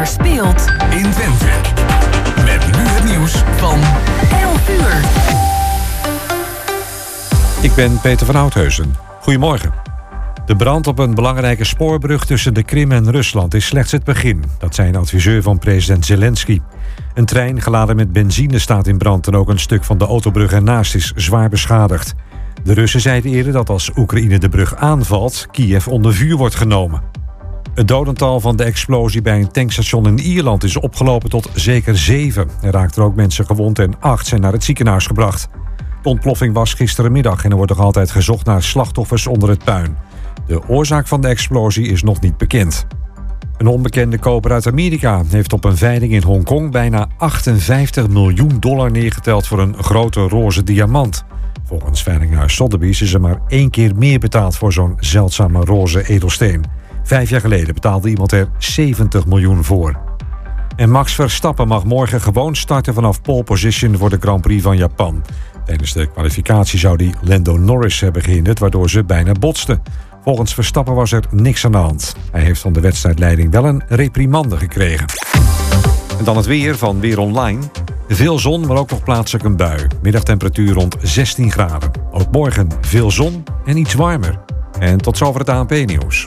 er speelt in Twente. Met nu het nieuws van 11 uur. Ik ben Peter van Oudheusen. Goedemorgen. De brand op een belangrijke spoorbrug tussen de Krim en Rusland is slechts het begin. Dat zei een adviseur van president Zelensky. Een trein geladen met benzine staat in brand en ook een stuk van de autobrug ernaast is zwaar beschadigd. De Russen zeiden eerder dat als Oekraïne de brug aanvalt, Kiev onder vuur wordt genomen. Het dodental van de explosie bij een tankstation in Ierland is opgelopen tot zeker zeven. Er raakten ook mensen gewond en acht zijn naar het ziekenhuis gebracht. De ontploffing was gisterenmiddag en er wordt nog altijd gezocht naar slachtoffers onder het puin. De oorzaak van de explosie is nog niet bekend. Een onbekende koper uit Amerika heeft op een veiling in Hongkong bijna 58 miljoen dollar neergeteld voor een grote roze diamant. Volgens veilinghuis Sotheby's is er maar één keer meer betaald voor zo'n zeldzame roze edelsteen. Vijf jaar geleden betaalde iemand er 70 miljoen voor. En Max Verstappen mag morgen gewoon starten vanaf pole position voor de Grand Prix van Japan. Tijdens de kwalificatie zou die Lando Norris hebben gehinderd, waardoor ze bijna botsten. Volgens Verstappen was er niks aan de hand. Hij heeft van de wedstrijdleiding wel een reprimande gekregen. En dan het weer van Weer Online. Veel zon, maar ook nog plaatselijk een bui. Middagtemperatuur rond 16 graden. Ook morgen veel zon en iets warmer. En tot zover het ANP-nieuws.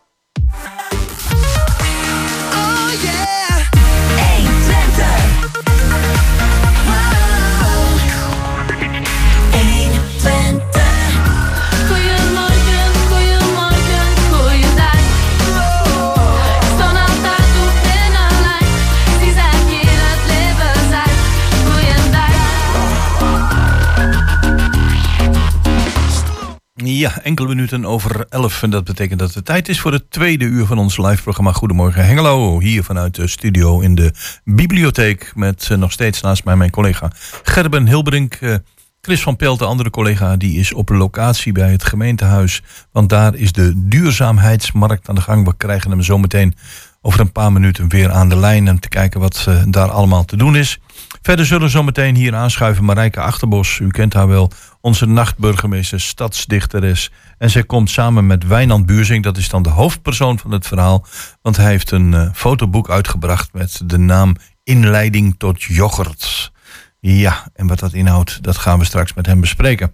Ja, enkele minuten over elf. En dat betekent dat het tijd is voor het tweede uur van ons live programma Goedemorgen Hengelo. Hier vanuit de studio in de bibliotheek. Met eh, nog steeds naast mij mijn collega Gerben Hilbrink. Uh, Chris van Pelt, de andere collega, die is op locatie bij het gemeentehuis. Want daar is de duurzaamheidsmarkt aan de gang. We krijgen hem zometeen over een paar minuten weer aan de lijn. Om te kijken wat uh, daar allemaal te doen is. Verder zullen zometeen hier aanschuiven Marijke Achterbos. U kent haar wel onze nachtburgemeester, stadsdichteres. En zij komt samen met Wijnand Buurzing, dat is dan de hoofdpersoon van het verhaal. Want hij heeft een uh, fotoboek uitgebracht met de naam Inleiding tot yoghurt. Ja, en wat dat inhoudt, dat gaan we straks met hem bespreken.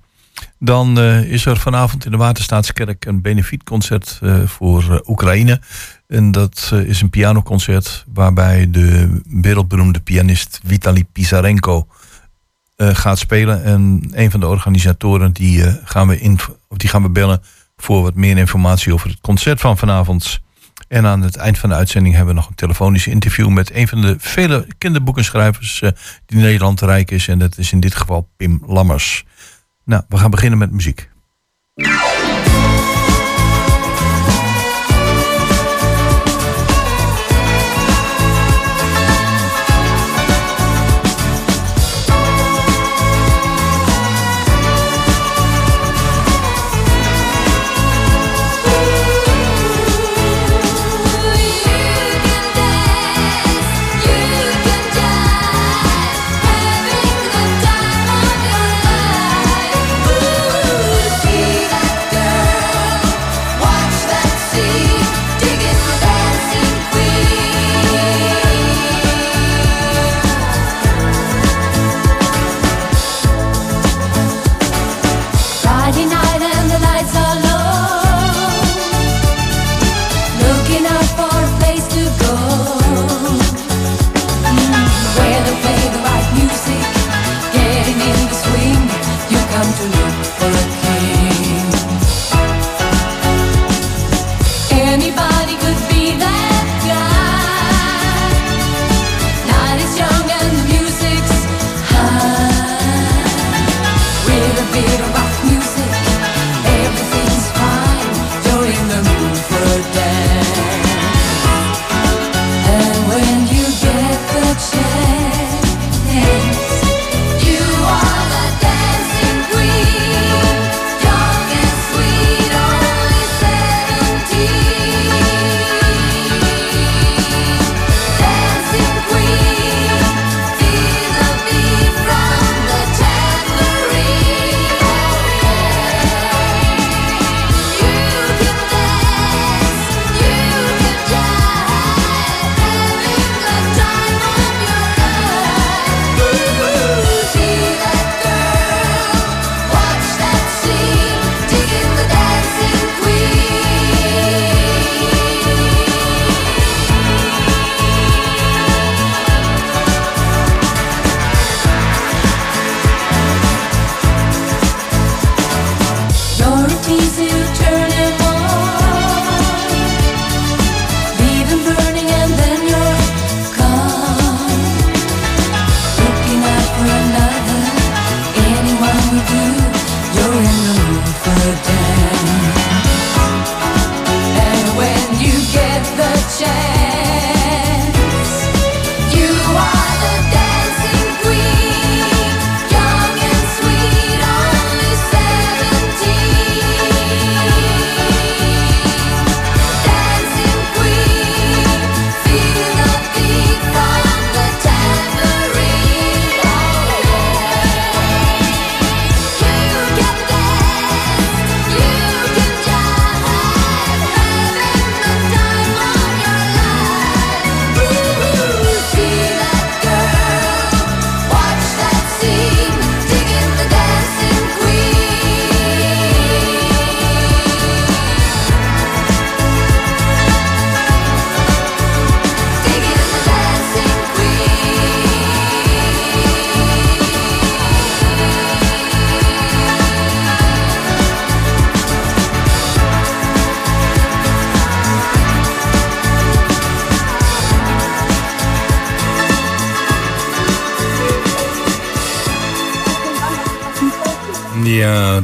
Dan uh, is er vanavond in de Waterstaatskerk een benefietconcert uh, voor Oekraïne. En dat is een pianoconcert waarbij de wereldberoemde pianist Vitali Pisarenko uh, gaat spelen. En een van de organisatoren die, uh, gaan we in, of die gaan we bellen voor wat meer informatie over het concert van vanavond. En aan het eind van de uitzending hebben we nog een telefonisch interview met een van de vele kinderboekenschrijvers uh, die Nederland rijk is. En dat is in dit geval Pim Lammers. Nou, we gaan beginnen met muziek.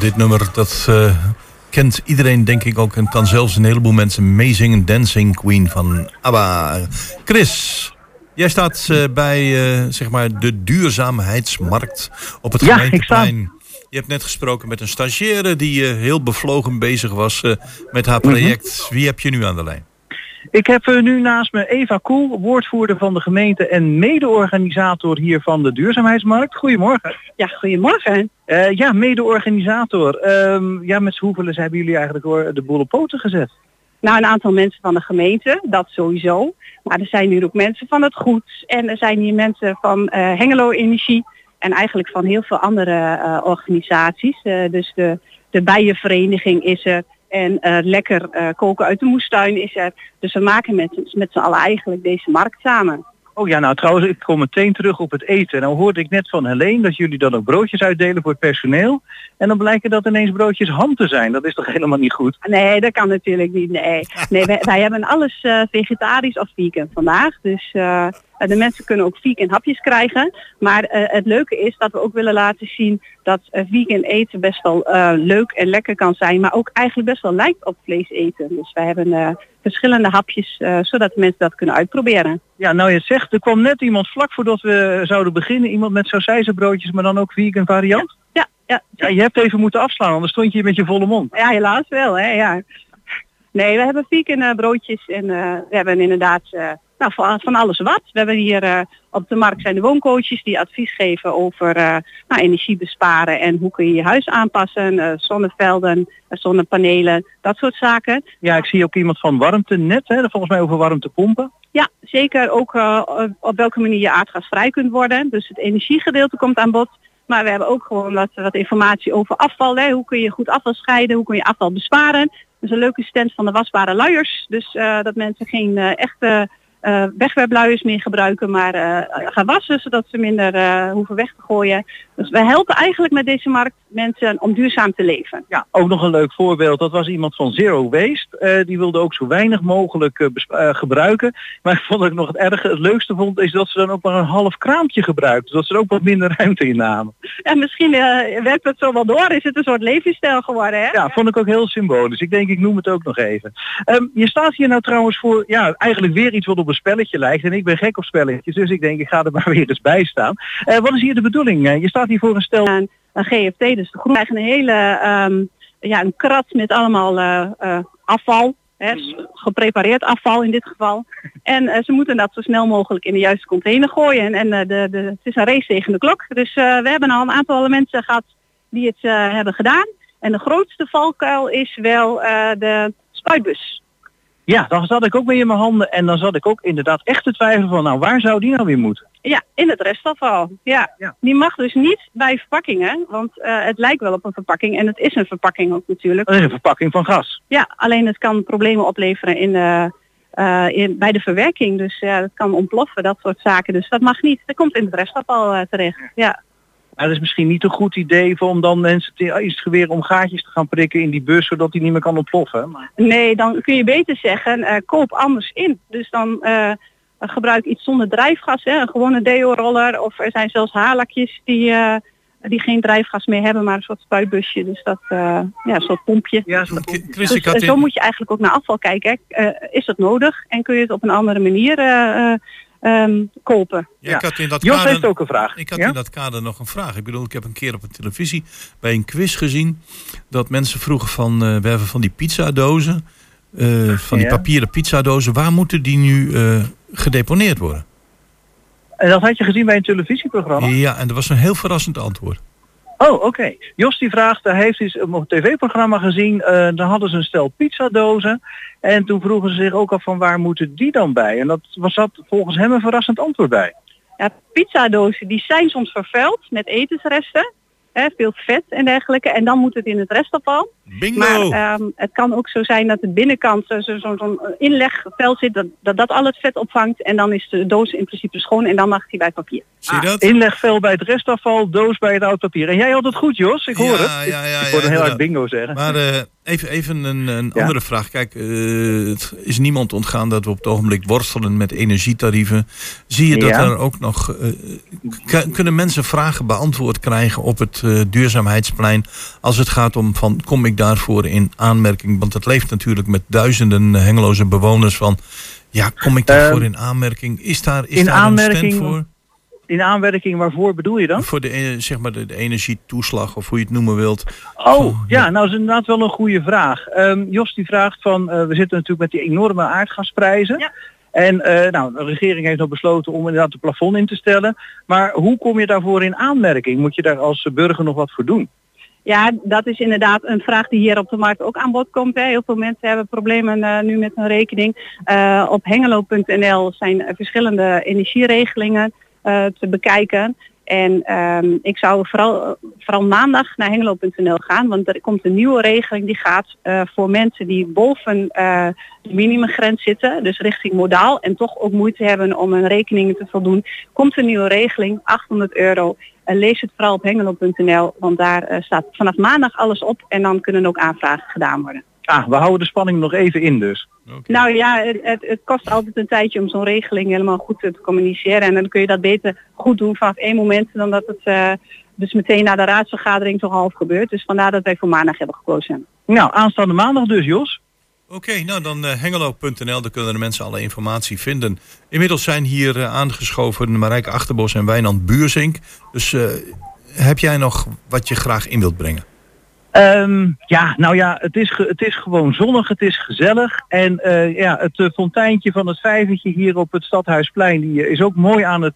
Dit nummer dat eh, kent iedereen denk ik ook en kan zelfs een heleboel mensen meezingen. Dancing Queen van ABBA. Chris, jij staat eh, bij eh, zeg maar de duurzaamheidsmarkt op het Ja, gemeenteplein. Je hebt net gesproken met een stagiaire die heel bevlogen bezig was met haar project. Wie heb je nu aan de lijn? Ik heb eh, nu naast me Eva Koel, woordvoerder van de gemeente en mede-organisator hier van de Duurzaamheidsmarkt. Goedemorgen. Ja, goedemorgen. Eh, ja, mede-organisator. Ehm, ja, met hoeveel hebben jullie eigenlijk hoor, de boel op poten gezet? Nou, een aantal mensen van de gemeente, dat sowieso. Maar er zijn hier ook mensen van het goed. En er zijn hier mensen van eh, Hengelo Energie. En eigenlijk van heel veel andere organisaties. Dus de, de bijenvereniging is er. En eh, lekker eh, koken uit de moestuin is er. Dus we maken met, met z'n allen eigenlijk deze markt samen. Oh ja, nou trouwens, ik kom meteen terug op het eten. Nou hoorde ik net van Helene dat jullie dan ook broodjes uitdelen voor het personeel. En dan blijken dat ineens broodjes ham te zijn. Dat is toch helemaal niet goed? Nee, dat kan natuurlijk niet. Nee, nee wij, wij hebben alles eh, vegetarisch of vegan vandaag. Dus de mensen kunnen ook vegan hapjes krijgen. Maar eh, het leuke is dat we ook willen laten zien dat eh, vegan eten best wel eh, leuk en lekker kan zijn. Maar ook eigenlijk best wel lijkt op vlees eten. Dus wij hebben eh, verschillende hapjes eh, zodat de mensen dat kunnen uitproberen. Ja, nou je zegt, er kwam net iemand vlak voordat we zouden beginnen. Iemand met sausijzenbroodjes, maar dan ook vegan variant. Ja, ja, Ja, je hebt even moeten afslaan, anders stond je hier met je volle mond. Ja, helaas wel. Hè? Ja. Nee, we hebben vegan eh, broodjes en eh, we hebben inderdaad eh, nou, van, van alles wat. We hebben hier eh, op de markt zijn de wooncoaches die advies geven over eh, nou, energie besparen en hoe kun je je huis aanpassen, eh, zonnevelden, zonnepanelen, dat soort zaken. Ja, ik zie ook iemand van warmtenet, hè, volgens mij over warmtepompen. Ja, zeker ook op welke manier je aardgasvrij kunt worden. Dus het energiegedeelte komt aan bod. Maar we hebben ook gewoon wat, wat informatie over afval. Hè. Hoe kun je goed afval scheiden? Hoe kun je afval besparen? Dus een leuke stand van de wasbare luiers. Dus dat mensen geen echte eh wegwerpluiers meer gebruiken, maar eh, gaan wassen zodat ze minder eh, hoeven weg te gooien. Dus we helpen eigenlijk met deze markt mensen om duurzaam te leven. Ja, ook nog een leuk voorbeeld. Dat was iemand van Zero Waste. Eh, die wilde ook zo weinig mogelijk eh, eh, gebruiken. Maar ik vond ook nog het erge, het leukste vond, is dat ze dan ook maar een half kraampje gebruikten. Dat ze er ook wat minder ruimte in namen. En misschien werkt het zo wel door. Is het een soort levensstijl geworden, hè? Ja, vond ik ook heel symbolisch. Ik denk, ik noem het ook nog even. Ehm, je staat hier nou trouwens voor, ja, eigenlijk weer iets wat op een spelletje lijkt. En ik ben gek op spelletjes, dus ik denk, ik ga er maar weer eens bij staan. Wat is hier de bedoeling? Je staat hier voor een stel... een GFT, dus de groep krijgen een hele ehm, ja, een krat met allemaal eh, eh, afval. Hè, s- geprepareerd afval in dit geval. En eh, ze moeten dat zo snel mogelijk in de juiste container gooien. En, en eh, de, de, het is een race tegen de klok. Dus eh, we hebben al een aantal mensen gehad die het eh, hebben gedaan. En de grootste valkuil is wel eh, de spuitbus. Ja, dan zat ik ook mee in mijn handen. En dan zat ik ook inderdaad echt te twijfelen van, nou, waar zou die nou weer moeten? Ja, in het restafval. Ja. Ja. Die mag dus niet bij verpakkingen, want eh, het lijkt wel op een verpakking en het is een verpakking ook natuurlijk. Dat is een verpakking van gas. Ja, alleen het kan problemen opleveren in de, eh, in, bij de verwerking. Dus ja, het kan ontploffen, dat soort zaken. Dus dat mag niet. Dat komt in het restafval eh, terecht. Ja. Maar het is misschien niet een goed idee voor om dan mensen te, is het geweer om gaatjes te gaan prikken in die bus, zodat die niet meer kan ontploffen. Maar... Nee, dan kun je beter zeggen, eh, koop anders in. Dus dan eh, gebruik iets zonder drijfgas, hè, een gewone deo-roller. Of er zijn zelfs haarlakjes die, eh, die geen drijfgas meer hebben, maar een soort spuitbusje. Dus dat, eh, ja, een soort pompje. Ja, Dus, zo in- moet je eigenlijk ook naar afval kijken. hè. Eh, is dat nodig en kun je het op een andere manier ehm, kopen? Ja, ik had in dat Jos kader- heeft ook een vraag. Ik had Ja? in dat kader nog een vraag. Ik bedoel, ik heb een keer op de televisie bij een quiz gezien dat mensen vroegen van, eh, we hebben van die pizzadozen, eh, van die papieren pizzadozen, waar moeten die nu eh, gedeponeerd worden? En dat had je gezien bij een televisieprogramma? Ja, en dat was een heel verrassend antwoord. Oh, oké. Jos die vraagt, hij heeft op een tv-programma gezien. eh dan hadden ze een stel pizzadozen. En toen vroegen ze zich ook af van waar moeten die dan bij? En dat was dat volgens hem een verrassend antwoord bij. Ja, pizzadozen die zijn soms vervuild met etensresten. Hè, veel vet en dergelijke. En dan moet het in het restafval. Bingo! Maar ehm, het kan ook zo zijn dat de binnenkant eh, zo- zo- zo'n inlegveld zit, dat, dat dat al het vet opvangt. En dan is de doos in principe schoon en dan mag hij bij papier. Zie je dat? Inlegvel bij het restafval, doos bij het oud papier. En jij had het goed, Jos. Ik hoor Ja, het. ja, Ik- ja, ik ja, hoorde heel hard bingo zeggen. Maar eh, even, even een, een Ja. andere vraag. Kijk, eh, het is niemand ontgaan dat we op het ogenblik worstelen met energietarieven. Zie je dat Ja. er ook nog... kunnen mensen vragen beantwoord krijgen op het eh, duurzaamheidsplein... als het gaat om van, kom ik daarvoor in aanmerking? Want het leeft natuurlijk met duizenden hengeloze bewoners van... Ja, kom ik daarvoor Ehm, in aanmerking? Is daar, is in daar een aanmerking- stand voor? In aanwerking waarvoor bedoel je dan? Voor de, eh, zeg maar de, de energietoeslag of hoe je het noemen wilt. Oh, ja, nou is inderdaad wel een goede vraag. Ehm, Jos die vraagt van, eh, we zitten natuurlijk met die enorme aardgasprijzen. Ja. En eh, nou, de regering heeft nog besloten om inderdaad de plafond in te stellen. Maar hoe kom je daarvoor in aanmerking? Moet je daar als burger nog wat voor doen? Ja, dat is inderdaad een vraag die hier op de markt ook aan bod komt. Hè. Heel veel mensen hebben problemen eh, nu met hun rekening. Eh, op hengelo.nl zijn er verschillende energieregelingen eh, te bekijken. En ehm, ik zou vooral, vooral maandag naar hengelo.nl gaan, want er komt een nieuwe regeling die gaat eh, voor mensen die boven eh, de minimumgrens zitten, dus richting modaal en toch ook moeite hebben om hun rekeningen te voldoen. Komt een nieuwe regeling, 800 euro. Eh, lees het vooral op hengelo.nl, want daar staat vanaf maandag alles op en dan kunnen ook aanvragen gedaan worden. Ah, we houden de spanning nog even in dus. Oké. Nou ja, het, het, het kost altijd een tijdje om zo'n regeling helemaal goed te, communiceren. En dan kun je dat beter goed doen vanaf één moment dan dat het eh, dus meteen na de raadsvergadering toch half gebeurt. Dus vandaar dat wij voor maandag hebben gekozen. Nou, aanstaande maandag dus Jos. Oké, nou dan eh, hengelo.nl, daar kunnen de mensen alle informatie vinden. Inmiddels zijn hier eh, aangeschoven Marijke Achterbos en Wijnand Buurzink. Dus eh, heb jij nog wat je graag in wilt brengen? Ehm, ja, nou ja, het is, het is gewoon zonnig, het is gezellig. En eh, ja, het eh, fonteintje van het vijvertje hier op het Stadhuisplein, die eh, is ook mooi aan het,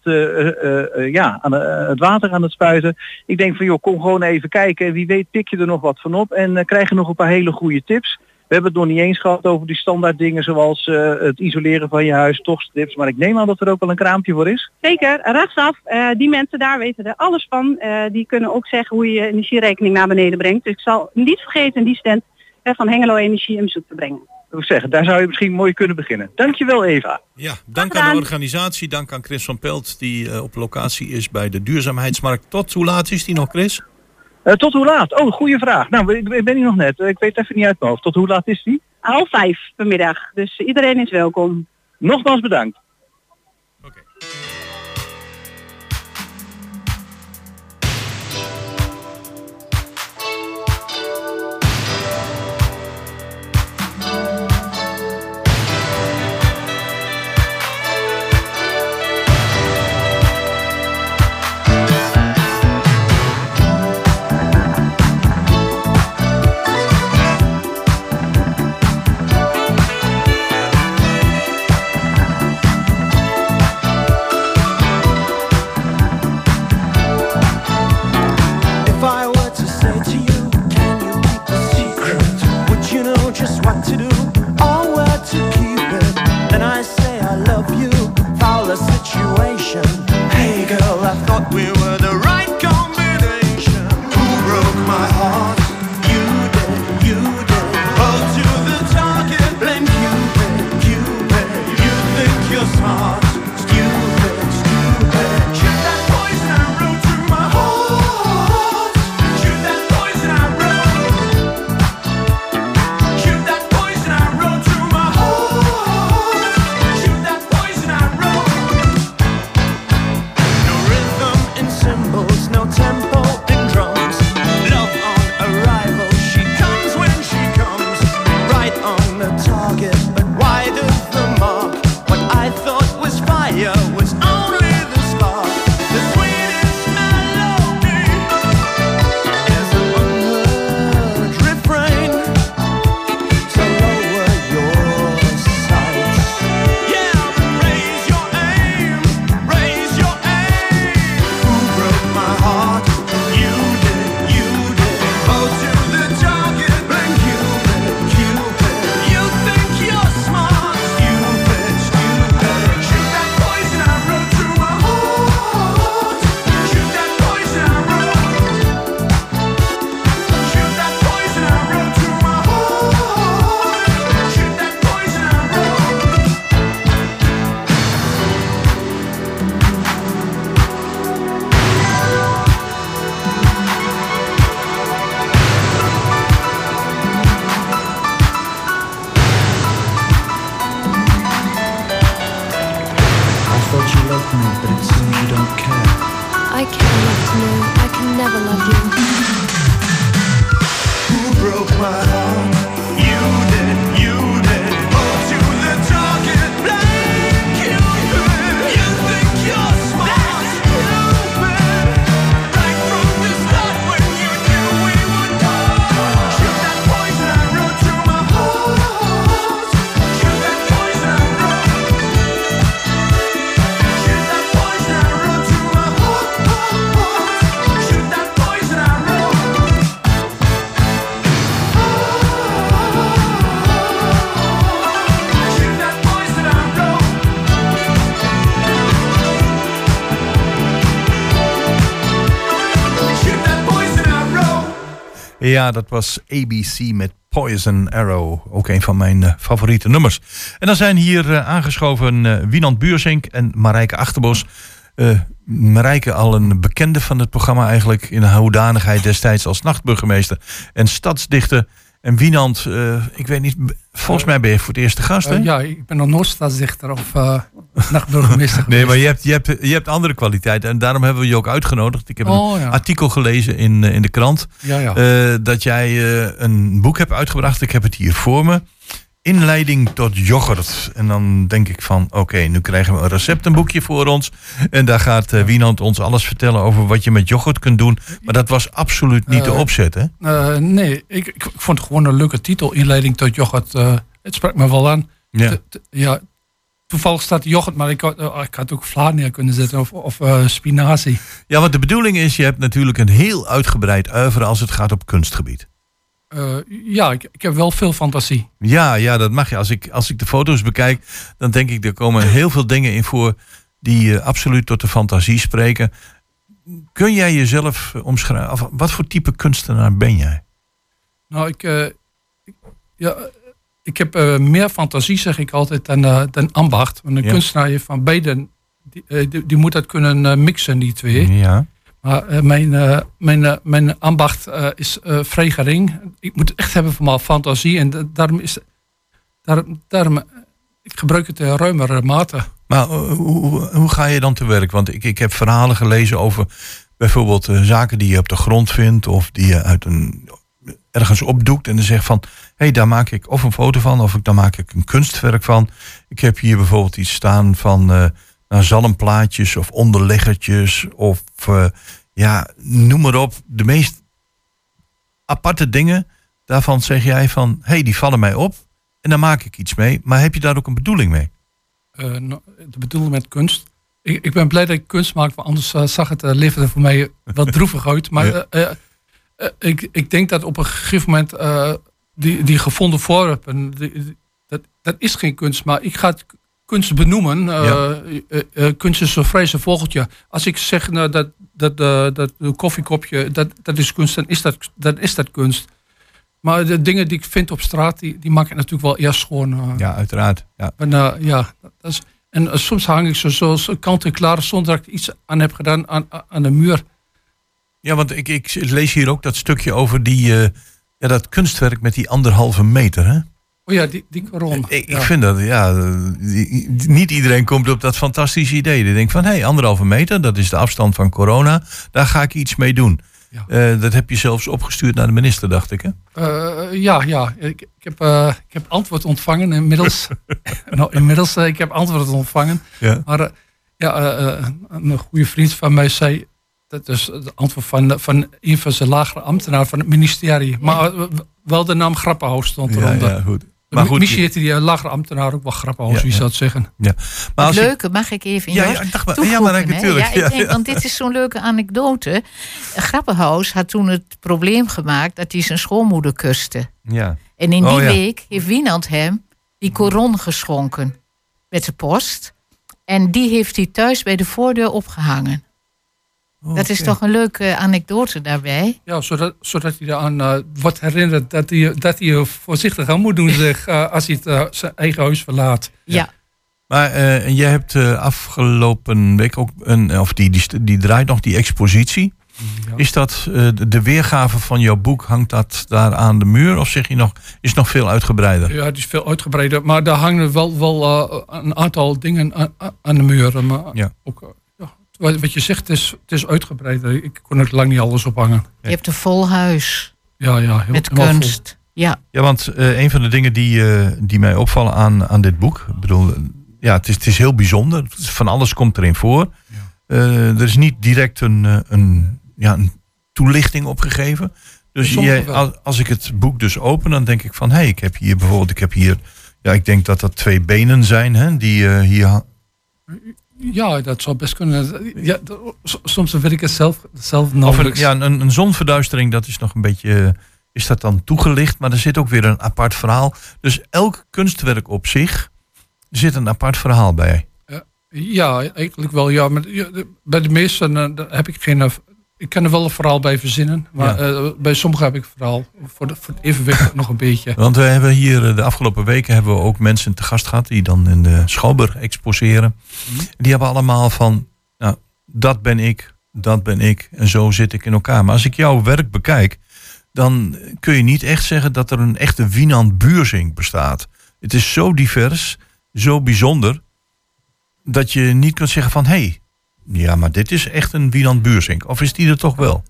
ja, aan het water aan het spuiten. Ik denk van joh, kom gewoon even kijken. En wie weet pik je er nog wat van op en krijg je nog een paar hele goede tips. We hebben het nog niet eens gehad over die standaard dingen zoals eh, het isoleren van je huis, toch strips. Maar ik neem aan dat er ook wel een kraampje voor is. Zeker, rechtsaf. eh die mensen daar weten er alles van. Eh, die kunnen ook zeggen hoe je je energierekening naar beneden brengt. Dus ik zal niet vergeten die stand van Hengelo Energie in bezoek te brengen. Ik wil zeggen, daar zou je misschien mooi kunnen beginnen. Dankjewel Eva. Ja, dank aan de organisatie, dank aan Chris van Pelt die eh, op locatie is bij de duurzaamheidsmarkt. Tot hoe laat is die nog, Chris? Eh, tot hoe laat? Oh, goede vraag. Nou, ik, ik ben hier nog net. Eh, Ik weet even niet uit mijn hoofd. Tot hoe laat is die? Half vijf vanmiddag. Dus iedereen is welkom. Nogmaals bedankt. Ja, dat was ABC met Poison Arrow. Ook een van mijn eh, favoriete nummers. En dan zijn hier eh, aangeschoven eh Wienand Buurzink en Marijke Achterbos. Marijke al een bekende van het programma eigenlijk... in de hoedanigheid destijds als nachtburgemeester en stadsdichter. En Wienand, eh, ik weet niet, volgens mij ben je voor het eerste gast, hè? Eh, ja, ik ben nog nooit stadsdichter of eh nachtburgemeester Nee, maar je hebt, je, hebt, je hebt andere kwaliteiten. En daarom hebben we je ook uitgenodigd. Ik heb Oh, een ja. artikel gelezen in, in de krant. Ja, ja. dat jij een boek hebt uitgebracht. Ik heb het hier voor me. Inleiding tot yoghurt. En dan denk ik van, oké, nu krijgen we een receptenboekje voor ons. En daar gaat eh, Wienand ons alles vertellen over wat je met yoghurt kunt doen. Maar dat was absoluut niet de Eh, opzet, hè? Eh, nee, ik, ik, vond het gewoon een leuke titel, inleiding tot yoghurt. het sprak me wel aan. Ja. T- t- ja, toevallig staat yoghurt, maar ik had, ik had ook vla neer kunnen zetten of, of spinazie. ja, want de bedoeling is, je hebt natuurlijk een heel uitgebreid uiveren als het gaat op kunstgebied. Eh, ja, ik, ik heb wel veel fantasie. Ja, ja, dat mag je. Als ik, als ik de foto's bekijk, dan denk ik, er komen heel veel dingen in voor die eh, absoluut tot de fantasie spreken. Kun jij jezelf eh, omschrijven? Of wat voor type kunstenaar ben jij? Nou, ik, ik- ja, ik heb meer fantasie, zeg ik altijd, dan, dan ambacht. Want een Ja. kunstenaar heeft van beide, die, die, die moet dat kunnen mixen, die twee. Ja. Maar eh, mijn, eh, mijn, eh, mijn ambacht is eh, vrij gering. Ik moet echt hebben van mijn fantasie. En da- daarom is daarom, ik gebruik het in ruimere mate. Maar hoe, hoe, ga je dan te werk? Want ik, ik heb verhalen gelezen over bijvoorbeeld zaken die je op de grond vindt of die je uit een, ergens opdoekt en dan zegt van, hé, hey, daar maak ik of een foto van of daar maak ik een kunstwerk van. Ik heb hier bijvoorbeeld iets staan van eh nou, zalmplaatjes of onderleggertjes of eh, ja, noem maar op. De meest aparte dingen, daarvan zeg jij van, hé, hey, die vallen mij op en daar maak ik iets mee. Maar heb je daar ook een bedoeling mee? Eh, nou, de bedoeling met kunst. Ik, ik ben blij dat ik kunst maak, want anders eh, zag het uh, leven er voor mij wat droevig uit. Maar Ja. ik, ik denk dat op een gegeven moment die, die gevonden voorwerpen, die- die- dat, dat is geen kunst, maar ik ga het kunst benoemen. Eh, Ja. eh, kunst is zo vrij zijn vogeltje. Als ik zeg nou, dat, dat, dat een koffiekopje, dat, dat is kunst, dan is dat, dan is dat kunst. Maar de dingen die ik vind op straat, die, die maak ik natuurlijk wel eerst eh. Ja, uiteraard. Ja. En, ja, dat is, en soms hang ik zo zoals kant en klaar zonder dat ik iets aan heb gedaan aan, aan de muur. Ja, want ik, ik lees hier ook dat stukje over die, ja, dat kunstwerk met die anderhalve meter. Hè? Oh ja, die, die koron. Ik, ja. vind dat, ja, die- niet iedereen komt op dat fantastische idee. Die denkt van, hé, hey, anderhalve meter, dat is de afstand van corona. Daar ga ik iets mee doen. Ja. Eh, dat heb je zelfs opgestuurd naar de minister, dacht ik. Hè? Eh, ja, ja. Ik, ik, heb, eh, ik heb antwoord ontvangen inmiddels. nou, inmiddels, ik heb antwoord ontvangen. Ja. Maar ja, een goede vriend van mij zei... Dat is het antwoord van, van een van zijn lagere ambtenaren van het ministerie. Maar wel de naam Grappenhaus stond Ja, eronder. ja, goed. Maar goed, Misschien die eh, lagere ambtenaar ook wel Grappenhaus, Ja, wie ja. zou het zeggen. ja. Maar als Leuke, mag ik even Ja, Joost, ja, dacht maar- ja, maar natuurlijk. Ja, ik denk, ja. want dit is zo'n leuke anekdote. Grappenhaus had toen het probleem gemaakt dat hij zijn schoonmoeder kuste. ja. En in die Oh, ja. week heeft Wienand hem die koron geschonken met de post. En die heeft hij thuis bij de voordeur opgehangen. Dat is toch een leuke anekdote daarbij. Ja, zodat, zodat hij eraan eh, wordt herinnerd dat hij, dat hij er voorzichtig aan moet doen zeg, eh, als hij het, eh, zijn eigen huis verlaat. Ja, Maar eh, en jij hebt eh, afgelopen week ook een, of die, die, die draait nog die expositie. Ja. Is dat eh, de, weergave van jouw boek, hangt dat daar aan de muur? Of zeg je nog, is het nog veel uitgebreider? Ja, het is veel uitgebreider. Maar daar hangen wel, wel eh, een aantal dingen aan, aan de muur. Maar Ja. ook, eh, wat, wat je zegt, het is, het is uitgebreider. Ik kon er lang niet alles op hangen. je hebt een vol huis Ja, ja, heel, met vol. kunst. Ja, Ja, want eh, een van de dingen die, eh, die mij opvallen aan, aan dit boek. Ik bedoel, ja, het is, het is heel bijzonder. Van alles komt erin voor. Eh, er is niet direct een, eh, een, ja, een toelichting opgegeven. Dus jij, als, als ik het boek dus open, dan denk ik van... hé, hey, ik heb hier bijvoorbeeld, ik heb hier... Ja, ik denk dat dat twee benen zijn, hè, die eh, hier... Ja, dat zou best kunnen. Ja, soms weet ik het zelf, zelf nauwelijks. ja, een, een zonverduistering, dat is nog een beetje... eh, Is dat dan toegelicht? Maar er zit ook weer een apart verhaal. Dus elk kunstwerk op zich zit een apart verhaal bij. Ja, eigenlijk wel. Ja, maar bij de meeste eh, heb ik geen, eh, ik kan er wel een verhaal bij verzinnen. Maar Ja. eh, bij sommigen heb ik verhaal. Voor, de, voor het evenwicht nog een beetje. Want we hebben hier eh, de afgelopen weken hebben we ook mensen te gast gehad die dan in de Schouwburg exposeren. Die hebben allemaal van, nou, dat ben ik, dat ben ik en zo zit ik in elkaar. Maar als ik jouw werk bekijk, dan kun je niet echt zeggen dat er een echte Wienand Buurzing bestaat. Het is zo divers, zo bijzonder, dat je niet kunt zeggen van, hé, hey, ja, maar dit is echt een Wienand Buurzing. Of is die er toch wel?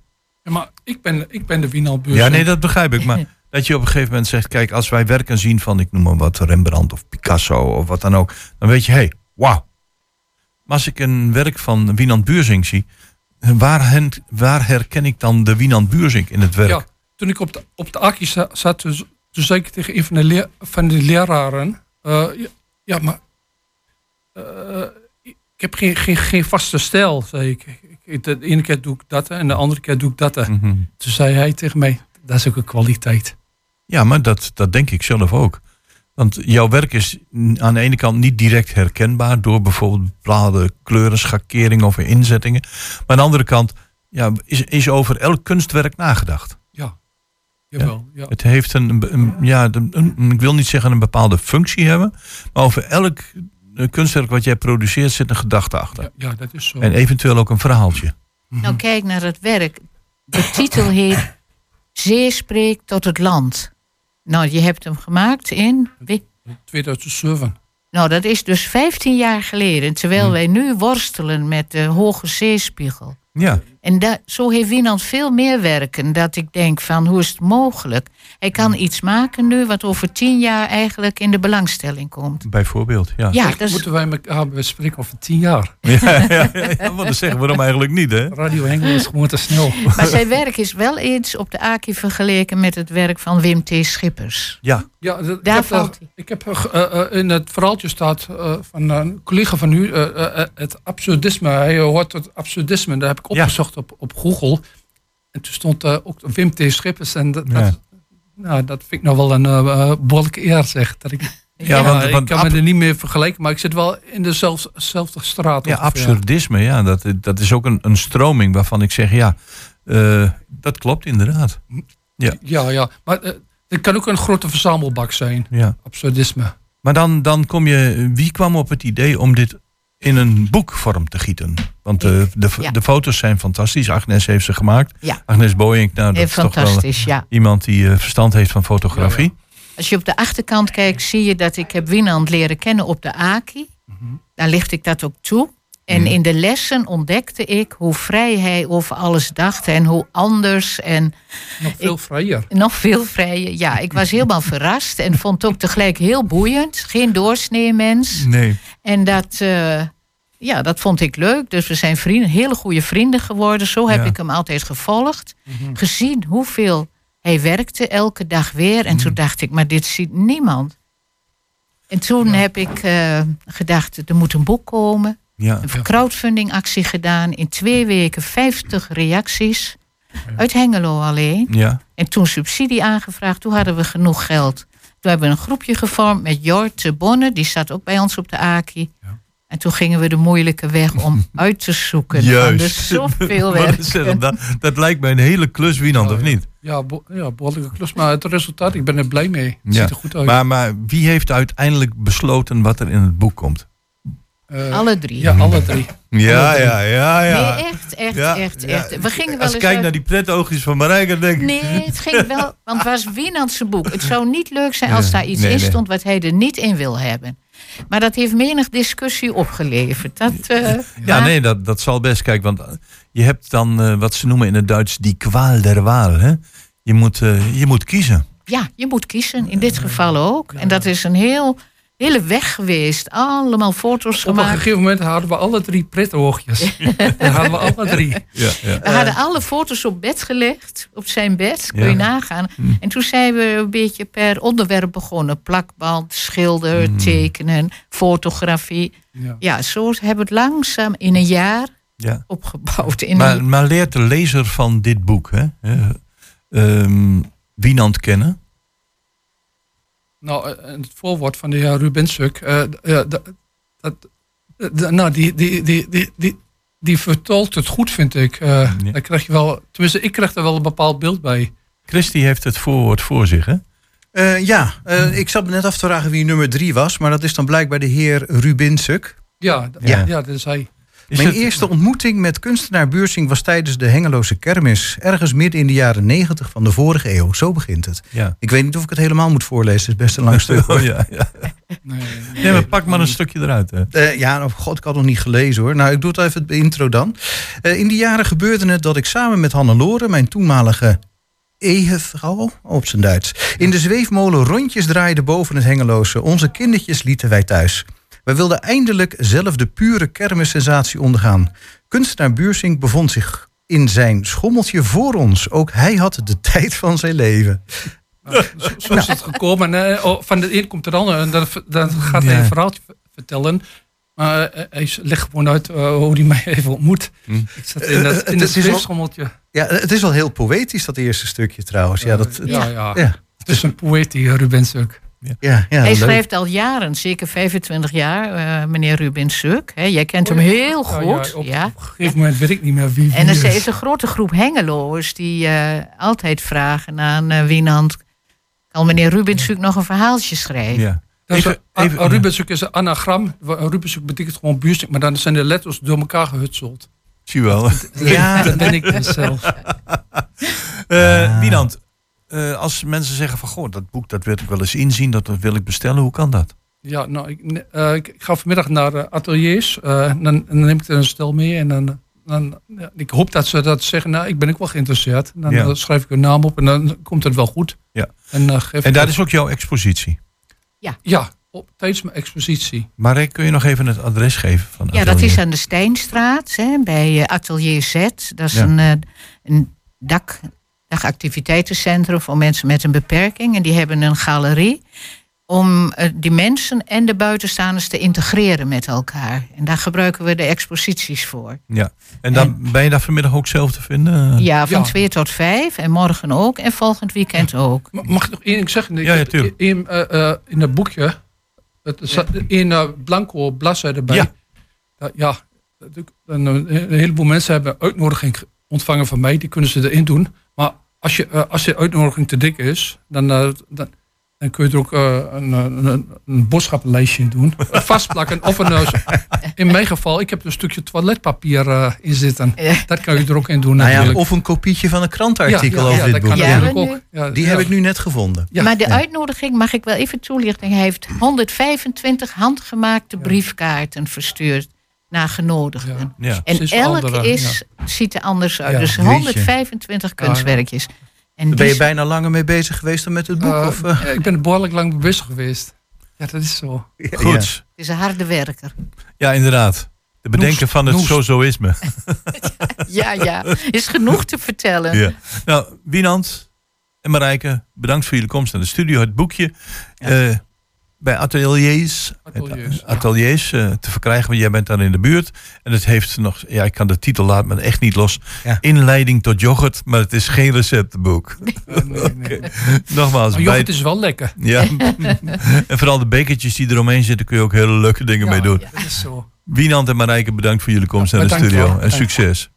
Ja, maar ik ben, ik ben de Wienalbeurs. Ja, nee, dat begrijp ik. Maar dat je op een gegeven moment zegt: kijk, als wij werken zien van, ik noem maar wat, Rembrandt of Picasso of wat dan ook, dan weet je, hé, hey, wauw. Maar als ik een werk van Wienand Buurzing zie, waar, hen, waar herken ik dan de Wienand Buurzing in het werk? Ja, toen ik op de, op de Aki zat, toen, toen zei ik tegen een van de, leer- van de leraren... eh, ja, ja, maar... eh, ik heb geen, geen, geen vaste stijl, zei ik. De ene keer doe ik dat en de andere keer doe ik dat. Mhm. Toen zei hij tegen mij, dat is ook een kwaliteit. Ja, maar dat, dat denk ik zelf ook. Want jouw werk is aan de ene kant niet direct herkenbaar door bijvoorbeeld bepaalde kleuren, schakeringen of inzettingen. Maar aan de andere kant ja, is, is over elk kunstwerk nagedacht. Ja, jawel. Ja. Het heeft een, een- ja, een, een- ik wil niet zeggen een bepaalde functie hebben, maar over elk eh, kunstwerk wat jij produceert zit een gedachte achter. Ja, ja, dat is zo. En eventueel ook een verhaaltje. Nou, kijk naar het werk. De titel heet Zee spreekt tot het land. Nou, je hebt hem gemaakt in. wie- 2007. Nou, dat is dus 15 jaar geleden. Terwijl wij nu worstelen met de hoge zeespiegel. Ja, En da- zo heeft Wienand veel meer werken. Dat ik denk van, hoe is het mogelijk? Hij kan iets maken nu wat over 10 jaar eigenlijk in de belangstelling komt. bijvoorbeeld. Ja, Ja, dat is, Moeten wij elkaar bespreken over tien jaar? ja, ja, ja, zeggen waarom eigenlijk niet, hè? Radio Hengel is gewoon te snel. maar zijn werk is wel eens op de AKI vergeleken met het werk van Wim T. Schippers. Ja, Ja, dat- Daar ik heb, valt eh, hij. Ik heb eh, eh, in het verhaaltje staat eh, van een collega van u, eh, eh, het absurdisme. Hij hoort het absurdisme. Daar heb ik Ja. Op, op Google. En toen stond eh, ook Wim T. Schippers. En dat, Ja. dat, nou, dat vind ik nou wel een behoorlijke eer, zeg. Dat ik, Ja, want- ik want kan me er niet meer vergelijken, maar ik zit wel in dezelfde dezelfde straat. ja ongeveer. absurdisme, ja, dat, dat is ook een, een stroming waarvan ik zeg, ja, eh, dat klopt inderdaad. Ja, ja. Maar eh, het kan ook een grote verzamelbak zijn. Ja. Absurdisme. Maar dan, dan kom je, wie kwam op het idee om dit in een boekvorm te gieten? Want de, de, Ja. de foto's zijn fantastisch. Agnes heeft ze gemaakt. Ja. Agnes Boyink, nou, dat is toch wel ja. iemand die eh, verstand heeft van fotografie. Als je op de achterkant kijkt, zie je dat ik heb Wienand leren kennen op de AKI. Daar licht ik dat ook toe. En in de lessen ontdekte ik hoe vrij hij over alles dacht en hoe anders en Nog veel vrijer. nog veel vrijer. Ja, ik was helemaal verrast en vond het ook tegelijk heel boeiend. Geen doorsneemens. Nee. En dat, eh, ja, dat vond ik leuk. Dus we zijn vrienden, hele goede vrienden geworden. Zo heb Ja. ik hem altijd gevolgd. Gezien hoeveel hij werkte elke dag weer. En toen dacht ik, maar dit ziet niemand. En toen heb ik eh, gedacht, er moet een boek komen. Ja. Een crowdfundingactie gedaan. In twee weken 50 reacties. Uit Hengelo alleen. Ja. En toen subsidie aangevraagd. Toen hadden we genoeg geld. Toen hebben we een groepje gevormd met Jort de Bonne. Die zat ook bij ons op de AKI. En toen gingen we de moeilijke weg om uit te zoeken. Juist. dus zoveel werk. dat, dat lijkt mij een hele klus, Wienand, of niet? Ja, bo- ja, behoorlijke klus. Maar het resultaat, ik ben er blij mee. Het Ja. ziet er goed uit. Maar, maar wie heeft uiteindelijk besloten wat er in het boek komt? Eh, Alle drie. Ja, alle drie. Ja, ja, ja, ja. Nee, echt, echt, Ja, echt, ja. echt. We gingen wel Als ik eens kijk uit- naar die pretoogjes van Marijke, denk ik... Nee, het ging wel, want het was Wienandse boek. Het zou niet leuk zijn als daar iets nee, in stond wat hij er niet in wil hebben. Maar dat heeft menig discussie opgeleverd. Dat, eh, Ja, maar- nee, dat, dat zal best. Kijk, want eh, je hebt dan eh, wat ze noemen in het Duits die kwaal der waal. Hè? Je, moet, je moet kiezen. Ja, je moet kiezen. In dit geval ook. En dat is een heel, hele weg geweest. Allemaal foto's Op een gemaakt. gegeven moment hadden we alle drie pretoogjes. Dat hadden we alle drie. Ja, ja. We hadden alle foto's op bed gelegd, op zijn bed, kun je Ja. nagaan. En toen zijn we een beetje per onderwerp begonnen. Plakband, schilder, Hmm. tekenen, fotografie. Ja. Ja, zo hebben we het langzaam in een jaar ja. opgebouwd. In Maar, een, maar leert de lezer van dit boek hè, eh, ehm, Wienand kennen? Nou, eh, het voorwoord van de heer Rubensuk. eh, ja, dat, dat, eh, nou, die, die, die, die, die, die vertolkt het goed, vind ik. Eh Dan krijg je wel, tenminste, ik krijg er wel een bepaald beeld bij. Christy heeft het voorwoord voor zich, hè? Eh, ja, eh, ik zat me net af te vragen wie nummer drie was. Maar dat is dan blijkbaar de heer Rubin Suk. Ja, Ja. ja. dat is hij. Mijn eerste ontmoeting met kunstenaar Buursing was tijdens de Hengeloze Kermis. Ergens midden in de jaren negentig van de vorige eeuw. Zo begint het. Ja. Ik weet niet of ik het helemaal moet voorlezen. Het is best een lang stuk. hoor. Oh, ja, ja. Nee, maar pak maar een stukje eruit. Hè. Eh, ja, nou, god, ik had nog niet gelezen hoor. Nou, ik doe het even het intro dan. Eh, in die jaren gebeurde het dat ik samen met Hannelore, mijn toenmalige ehevrouw, op zijn Duits, in de zweefmolen rondjes draaide boven het Hengeloze. Onze kindertjes lieten wij thuis. Wij wilden eindelijk zelf de pure kermissensatie ondergaan. Kunstenaar Buursing bevond zich in zijn schommeltje voor ons. Ook hij had de tijd van zijn leven. Zo is het gekomen. En, eh, oh, van de een komt er ander. En dan, dan gaat hij een verhaaltje vertellen. Maar eh, hij legt gewoon uit eh, hoe hij mij even ontmoet. Ik zat in dat, Eh, in het het is wel- zweefschommeltje. Ja, het is wel heel poëtisch, dat eerste stukje trouwens. Ja, dat, Ja, ja. ja. Het is een poëet, die Ruben Ja, ja, hij leuk. schrijft al jaren, zeker 25 jaar, eh, meneer Rubin Suk. Hè, jij kent hem heel Oh Ja, ja, goed. op, ja. op een gegeven moment weet ik niet meer wie. En er is. een grote groep hengeloers die eh, altijd vragen aan eh Wienand... kan meneer Rubin Suk nog een verhaaltje schrijven? Ja. Dat is Even- een is een anagram. Een Rubensuk betekent gewoon buurstuk, maar dan zijn de letters door elkaar gehutseld. Zie je wel. Ja. Dat ben ik dus zelf. Eh Wienand, eh, als mensen zeggen van... Goh, dat boek dat wil ik wel eens inzien, dat wil ik bestellen. Hoe kan dat? Ja, nou, ik, eh, ik, ik ga vanmiddag naar eh, ateliers. eh, en dan, dan neem ik er een stel mee. En dan, dan, ja, ik hoop dat ze dat zeggen. Nou, ik ben ook wel geïnteresseerd. Dan Ja. schrijf ik hun naam op en dan komt het wel goed. Ja. En, geef En ik daar het- is ook jouw expositie. Ja, op, tijdens mijn expositie. Maar kun je nog even het adres geven? Van Ja, dat is aan de Steinstraat, hè, bij Atelier Z. Dat is Ja. een, eh, een dak, dagactiviteitencentrum voor mensen met een beperking. En die hebben een galerie om eh, die mensen en de buitenstaanders te integreren met elkaar. En daar gebruiken we de exposities voor. Ja. En dan ben je daar vanmiddag ook zelf te vinden? Ja, van Ja. 2 tot 5 en morgen ook en volgend weekend ook. Ma- Mag ik nog één ding zeggen? Ik Ja, ja, heb tuurlijk. in, eh, eh, in het boekje, het zat in uh, blanco bladzijde bij. Ja. Ja, dat een, een heleboel mensen hebben uitnodiging ontvangen van mij. Die kunnen ze erin doen. Maar als, je, eh, als de uitnodiging te dik is, dan, eh, dan, dan kun je er ook eh, een, een, een, een boodschappenlijstje in doen. Vastplakken. Of een, in mijn geval, ik heb er een stukje toiletpapier eh, in zitten. Dat kan je er ook in doen Nou ja, natuurlijk. of een kopietje van een Ja, ja, over dit dat boek. kan Ja. natuurlijk ook. Ja, Die ja. heb ik nu net gevonden. Ja. maar de uitnodiging, mag ik wel even toelichten. Hij heeft 125 handgemaakte briefkaarten verstuurd naar genodigden. Ja. En Precies elk andere, is, ziet er anders uit. Ja, dus jeetje. 125 kunstwerkjes. En ben je bijna langer mee bezig geweest dan met het boek? Eh, of, eh? ja, ik ben er behoorlijk lang mee bezig geweest. Ja, dat is zo. Goed. Het is een harde werker. Ja, inderdaad. De bedenken Noest, van het sozoïsme. Ja, ja. Is genoeg te vertellen. Ja. Nou, Wienand en Marijke, bedankt voor jullie komst naar de studio. Het boekje eh, bij ateliers, Ateliers, ateliers eh, te verkrijgen, want jij bent daar in de buurt. En het heeft nog, ja, ik kan de titel laat me echt niet los. Ja. Inleiding tot yoghurt, maar het is geen receptenboek. Eh, nee, nee. Nogmaals, Maar bij, yoghurt is wel lekker. ja. en vooral de bekertjes die eromheen zitten, kun je ook hele leuke dingen Ja, mee doen. Dat is zo. Wienand en Marijke, bedankt voor jullie komst Ja, naar de studio. wel. En succes.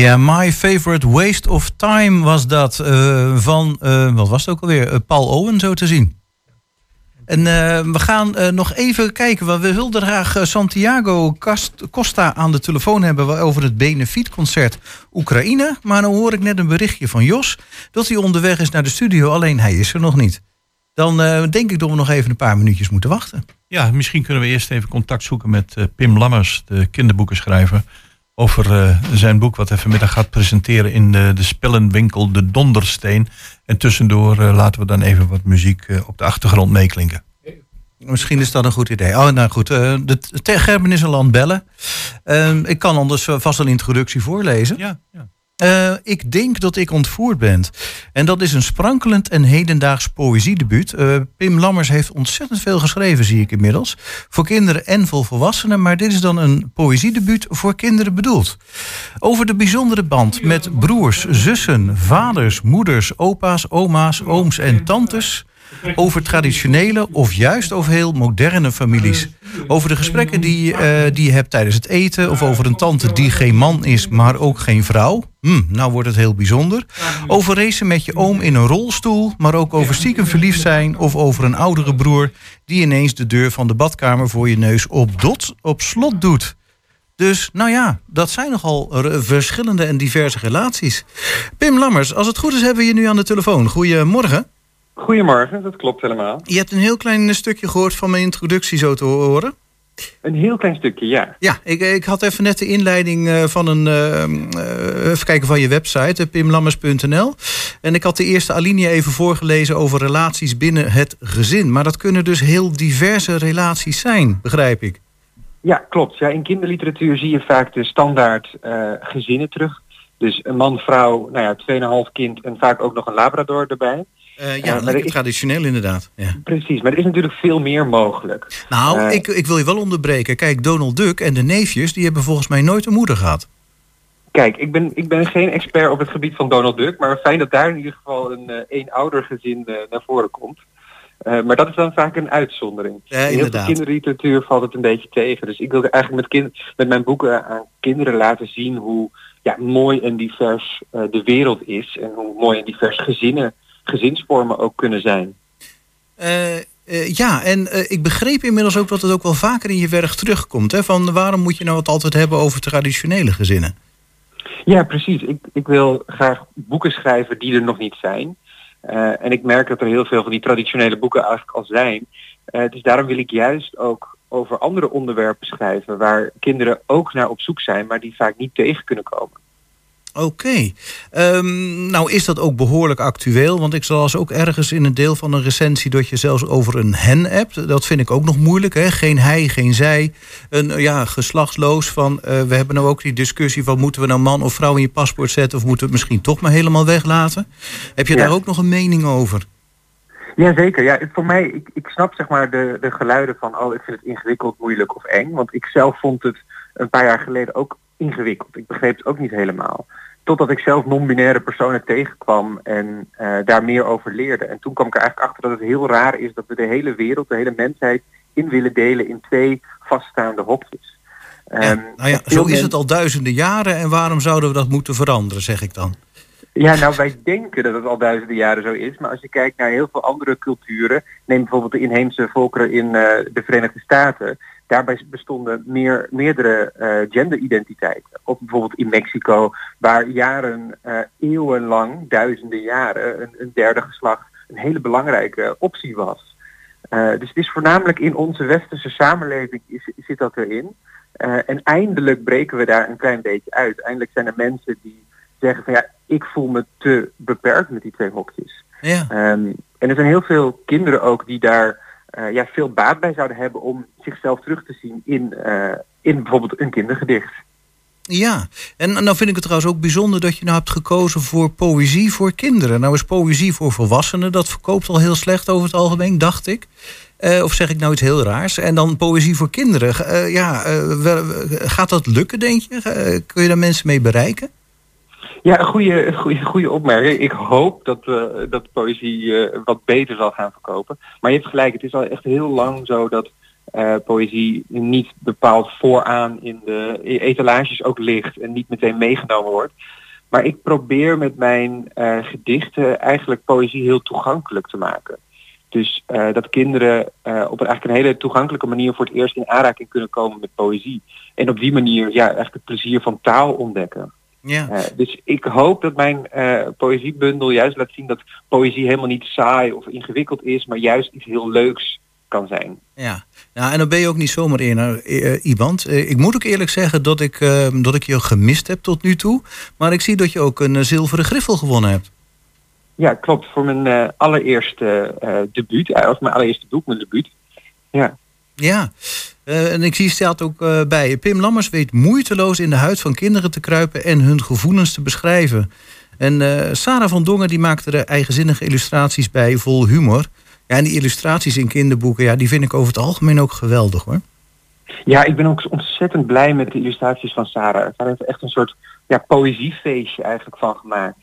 Ja, My Favorite Waste of Time was dat. eh, van, eh, wat was het ook alweer? Eh, Paul Owen, zo te zien. En eh, we gaan eh, nog even kijken. Want we wilden graag eh, Santiago Costa aan de telefoon hebben over het benefietconcert Oekraïne. Maar dan hoor ik net een berichtje van Jos dat hij onderweg is naar de studio. Alleen hij is er nog niet. Dan eh, denk ik dat we nog even een paar minuutjes moeten wachten. Ja, misschien kunnen we eerst even contact zoeken met eh, Pim Lammers, de kinderboekenschrijver. Over eh, zijn boek wat hij vanmiddag gaat presenteren in de, de spellenwinkel De Dondersteen. En tussendoor eh, laten we dan even wat muziek eh, op de achtergrond meeklinken. Misschien is dat een goed idee. Oh, nou goed. eh, de Gerben is aan het bellen. Ehm, ik kan anders eh, vast een introductie voorlezen. Ja, ja. Eh, ik denk dat ik ontvoerd ben. En dat is een sprankelend en hedendaags poëziedebuut. Eh, Pim Lammers heeft ontzettend veel geschreven, zie ik inmiddels. Voor kinderen en voor volwassenen. Maar dit is dan een poëziedebuut voor kinderen bedoeld. Over de bijzondere band met broers, zussen, vaders, moeders, opa's, oma's, ooms en tantes. Over traditionele of juist over heel moderne families. Over de gesprekken die, eh, die je hebt tijdens het eten. Of over een tante die geen man is, maar ook geen vrouw. Hm, nou wordt het heel bijzonder. Over racen met je oom in een rolstoel. Maar ook over stiekem verliefd zijn. Of over een oudere broer die ineens de deur van de badkamer voor je neus op, op slot doet. Dus nou ja, dat zijn nogal verschillende en diverse relaties. Pim Lammers, als het goed is hebben we je nu aan de telefoon. Goedemorgen. Goedemorgen, dat klopt helemaal. Je hebt een heel klein stukje gehoord van mijn introductie zo te horen. Een heel klein stukje, ja. Ja, ik, ik had even net de inleiding eh, van een, eh, eh, even kijken van je website, eh, pimlammers.nl. En ik had de eerste alinea even voorgelezen over relaties binnen het gezin. Maar dat kunnen dus heel diverse relaties zijn, begrijp ik. Ja, klopt. Ja, in kinderliteratuur zie je vaak de standaard eh, gezinnen terug. Dus een man, vrouw, nou ja, 2,5 kind en vaak ook nog een labrador erbij. Eh, ja, lekker is- traditioneel inderdaad. Ja. Precies, maar er is natuurlijk veel meer mogelijk. Nou, Eh, ik, ik wil je wel onderbreken. Kijk, Donald Duck en de neefjes, die hebben volgens mij nooit een moeder gehad. Kijk, ik ben, ik ben geen expert op het gebied van Donald Duck, maar fijn dat daar in ieder geval een eh eenouder gezin eh, naar voren komt. Maar dat is dan vaak een uitzondering. Ja, in heel veel inderdaad. kinderliteratuur valt het een beetje tegen. Dus ik wil eigenlijk met, kind, met mijn boeken aan kinderen laten zien hoe ja, mooi en divers de wereld is. En hoe mooi en divers gezinnen, gezinsvormen ook kunnen zijn. Eh, eh, ja, en eh, ik begreep inmiddels ook dat het ook wel vaker in je werk terugkomt. Hè? Van waarom moet je nou het altijd hebben over traditionele gezinnen? Ja, precies. Ik, ik wil graag boeken schrijven die er nog niet zijn. En ik merk dat er heel veel van die traditionele boeken eigenlijk al zijn. Dus daarom wil ik juist ook over andere onderwerpen schrijven waar kinderen ook naar op zoek zijn, maar die vaak niet tegen kunnen komen. Oké. Ehm, nou is dat ook behoorlijk actueel. Want ik las ook ergens in een deel van een recensie... dat je zelfs over een hen hebt. Dat vind ik ook nog moeilijk. Hè? Geen hij, geen zij. Een eh, ja, geslachtsloos van... eh, we hebben nou ook die discussie van... moeten we nou man of vrouw in je paspoort zetten... of moeten we het misschien toch maar helemaal weglaten? Heb je Ja. daar ook nog een mening over? Jazeker, ja, voor mij, ik, ik snap zeg maar de, de geluiden van, oh ik vind het ingewikkeld, moeilijk of eng. Want ik zelf vond het een paar jaar geleden ook ingewikkeld. Ik begreep het ook niet helemaal. Totdat ik zelf non-binaire personen tegenkwam en eh, daar meer over leerde. En toen kwam ik er eigenlijk achter dat het heel raar is dat we de hele wereld, de hele mensheid in willen delen in twee vaststaande hokjes. Ehm, Nou ja, zo is het al duizenden jaren. En waarom zouden we dat moeten veranderen, zeg ik dan? Ja, nou wij denken dat het al duizenden jaren zo is. Maar als je kijkt naar heel veel andere culturen, neem bijvoorbeeld de inheemse volkeren in eh, de Verenigde Staten. Daarbij bestonden meer, meerdere eh, genderidentiteiten. Of bijvoorbeeld in Mexico, waar jaren, eh, eeuwenlang, duizenden jaren, een, een derde geslacht een hele belangrijke optie was. Eh, dus het is voornamelijk in onze westerse samenleving is, zit dat erin. En eindelijk breken we daar een klein beetje uit. Eindelijk zijn er mensen die zeggen van ja, ik voel me te beperkt met die twee hokjes. Ja. Ehm, en er zijn heel veel kinderen ook die daar eh, ja, veel baat bij zouden hebben om zichzelf terug te zien in, eh, in bijvoorbeeld een kindergedicht. Ja, en nou vind ik het trouwens ook bijzonder dat je nou hebt gekozen voor poëzie voor kinderen. Nou is poëzie voor volwassenen, dat verkoopt al heel slecht over het algemeen, dacht ik. Eh, of zeg ik nou iets heel raars? En dan poëzie voor kinderen. Ja, gaat dat lukken, denk je? Kun je daar mensen mee bereiken? Ja, een goede, goede, goede opmerking. Ik hoop dat, eh, dat poëzie eh, wat beter zal gaan verkopen. Maar je hebt gelijk, het is al echt heel lang zo dat eh, poëzie niet bepaald vooraan in de etalages ook ligt en niet meteen meegenomen wordt. Maar ik probeer met mijn gedichten eigenlijk poëzie heel toegankelijk te maken. Dus dat kinderen op een, eigenlijk een hele toegankelijke manier voor het eerst in aanraking kunnen komen met poëzie. En op die manier ja, eigenlijk het plezier van taal ontdekken. Ja. Eh, dus ik hoop dat mijn eh, poëziebundel juist laat zien dat poëzie helemaal niet saai of ingewikkeld is, maar juist iets heel leuks kan zijn. Ja, nou, en dan ben je ook niet zomaar in, eh, iemand. Ik moet ook eerlijk zeggen dat ik, eh, dat ik je gemist heb tot nu toe. Maar ik zie dat je ook een zilveren griffel gewonnen hebt. Ja, klopt. Voor mijn allereerste debuut, of mijn allereerste boek, mijn debuut. Ja. Ja, Eh, en ik zie staat ook eh, bij. Pim Lammers weet moeiteloos in de huid van kinderen te kruipen en hun gevoelens te beschrijven. En eh, Sarah van Dongen die maakte er eigenzinnige illustraties bij, vol humor. Ja, en die illustraties in kinderboeken, ja, die vind ik over het algemeen ook geweldig hoor. Ja, ik ben ook ontzettend blij met de illustraties van Sarah. Sarah heeft echt een soort ja, poëziefeestje eigenlijk van gemaakt.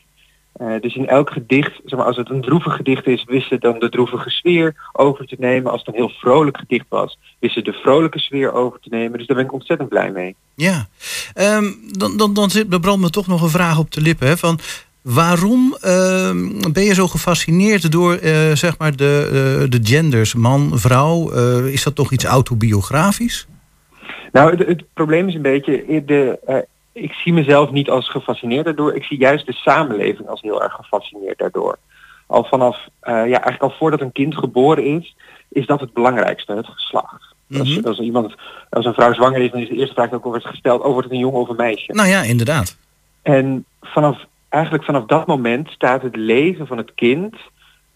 Eh, dus in elk gedicht, zeg maar, als het een droevig gedicht is, wist ze dan de droevige sfeer over te nemen. Als het een heel vrolijk gedicht was, wist ze de vrolijke sfeer over te nemen. Dus daar ben ik ontzettend blij mee. Ja, Ehm, dan, dan, dan, zit, dan brandt me toch nog een vraag op de lippen. Hè, van waarom ehm, ben je zo gefascineerd door eh, zeg maar de, eh, de genders, man, vrouw? Is dat toch iets autobiografisch? Nou, het, het probleem is een beetje, de, ik zie mezelf niet als gefascineerd daardoor. Ik zie juist de samenleving als heel erg gefascineerd daardoor. Al vanaf, eh, ja, eigenlijk al voordat een kind geboren is, is dat het belangrijkste, het geslacht. Als, Mhm. als, iemand, als een vrouw zwanger is, dan is de eerste vraag die ook wordt gesteld, oh, wordt het een jongen of een meisje? Nou ja, inderdaad. En vanaf, eigenlijk vanaf dat moment staat het leven van het kind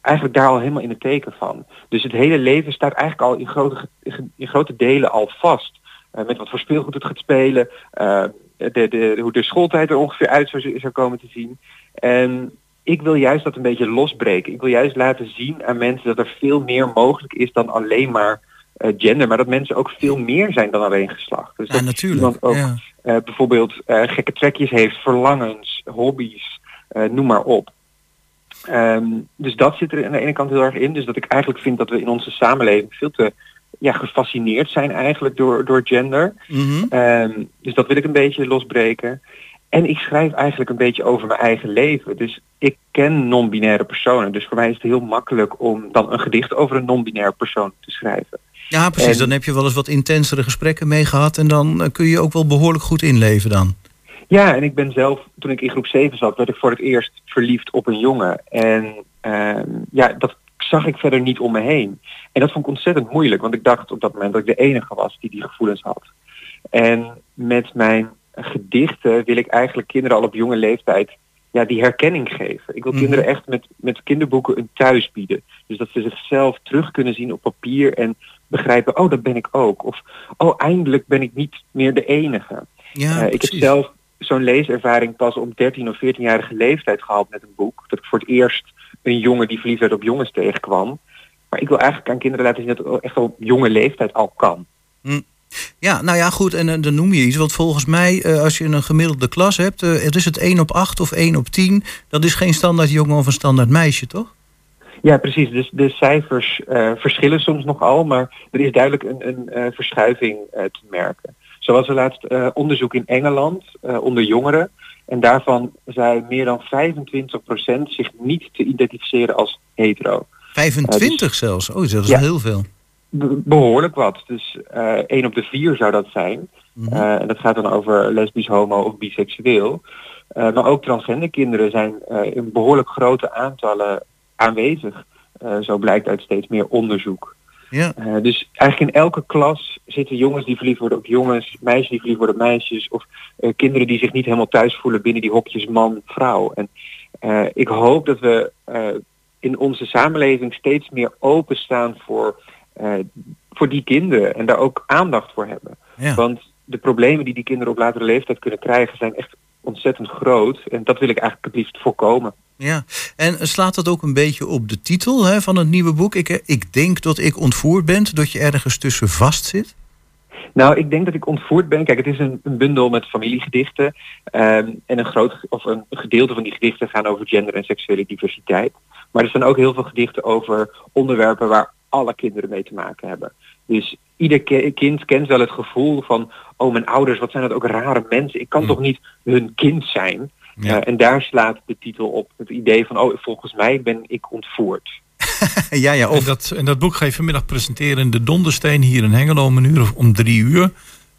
eigenlijk daar al helemaal in het teken van. Dus het hele leven staat eigenlijk al in grote, in grote delen al vast. Eh, met wat voor speelgoed het gaat spelen, eh, de, de, hoe de schooltijd er ongeveer uit zou, zou komen te zien. En ik wil juist dat een beetje losbreken. Ik wil juist laten zien aan mensen dat er veel meer mogelijk is dan alleen maar eh, gender, maar dat mensen ook veel meer zijn dan alleen geslacht. Dus Ja, dat natuurlijk. iemand ook Ja. eh, bijvoorbeeld eh, gekke trekjes heeft, verlangens, hobby's, eh, noem maar op. Ehm, dus dat zit er aan de ene kant heel erg in. Dus dat ik eigenlijk vind dat we in onze samenleving veel te ja, gefascineerd zijn eigenlijk door, door gender. Mhm. Ehm, dus dat wil ik een beetje losbreken. En ik schrijf eigenlijk een beetje over mijn eigen leven. Dus ik ken non-binaire personen. Dus voor mij is het heel makkelijk om dan een gedicht over een non-binaire persoon te schrijven. Ja, precies. En- Dan heb je wel eens wat intensere gesprekken mee gehad. En dan eh, kun je ook wel behoorlijk goed inleven dan. Ja, en ik ben zelf, toen ik in groep 7 zat, werd ik voor het eerst verliefd op een jongen. En ehm, ja, dat zag ik verder niet om me heen. En dat vond ik ontzettend moeilijk, want ik dacht op dat moment dat ik de enige was die die gevoelens had. En met mijn gedichten wil ik eigenlijk kinderen al op jonge leeftijd ja, die herkenning geven. Ik wil Mhm. kinderen echt met, met kinderboeken een thuis bieden. Dus dat ze zichzelf terug kunnen zien op papier en begrijpen, oh, dat ben ik ook. Of, oh, eindelijk ben ik niet meer de enige. Ja, Eh, ik heb zelf zo'n leeservaring pas op 13 of 14-jarige leeftijd gehad met een boek. Dat ik voor het eerst een jongen die verliefd werd op jongens tegenkwam. Maar ik wil eigenlijk aan kinderen laten zien dat het echt op jonge leeftijd al kan. Ja, nou ja, goed. En dan noem je iets. Want volgens mij, eh, als je een gemiddelde klas hebt... eh, het is het 1 op 8 of 1 op 10. Dat is geen standaard jongen of een standaard meisje, toch? Ja, precies. Dus de cijfers eh, verschillen soms nogal, maar er is duidelijk een, een verschuiving te merken. Zo was er laatst onderzoek in Engeland onder jongeren. En daarvan zei meer dan 25% zich niet te identificeren als hetero. 25 zelfs. Oh, dat is Ja. heel veel. Be- behoorlijk wat. Dus eh 1 op de 4 zou dat zijn. Mhm. Eh, en dat gaat dan over lesbisch, homo of biseksueel. Eh, maar ook transgender kinderen zijn eh, in behoorlijk grote aantallen aanwezig. Eh, zo blijkt uit steeds meer onderzoek. Ja. Eh, dus eigenlijk in elke klas zitten jongens die verliefd worden op jongens, meisjes die verliefd worden op meisjes, of eh, kinderen die zich niet helemaal thuis voelen binnen die hokjes man-vrouw. En eh, ik hoop dat we in onze samenleving steeds meer openstaan voor, voor die kinderen en daar ook aandacht voor hebben. Ja. Want de problemen die die kinderen op latere leeftijd kunnen krijgen zijn echt ontzettend groot. En dat wil ik eigenlijk het liefst voorkomen. Ja, en slaat dat ook een beetje op de titel hè, van het nieuwe boek? Ik, eh, ik denk dat ik ontvoerd ben, dat je ergens tussen vast zit. Nou, ik denk dat ik ontvoerd ben. Kijk, het is een, een bundel met familiegedichten. ehm, en een groot of een gedeelte van die gedichten gaan over gender en seksuele diversiteit. Maar er staan ook heel veel gedichten over onderwerpen waar alle kinderen mee te maken hebben. Dus ieder ki- kind kent wel het gevoel van, oh mijn ouders, wat zijn dat ook rare mensen. Ik kan toch niet hun kind zijn. Ja. Eh, en daar slaat de titel op. Het idee van, oh volgens mij ben ik ontvoerd. ja, ja, en, dat, en dat boek ga je vanmiddag presenteren in de Dondersteen hier in Hengelo om een uur of om drie uur.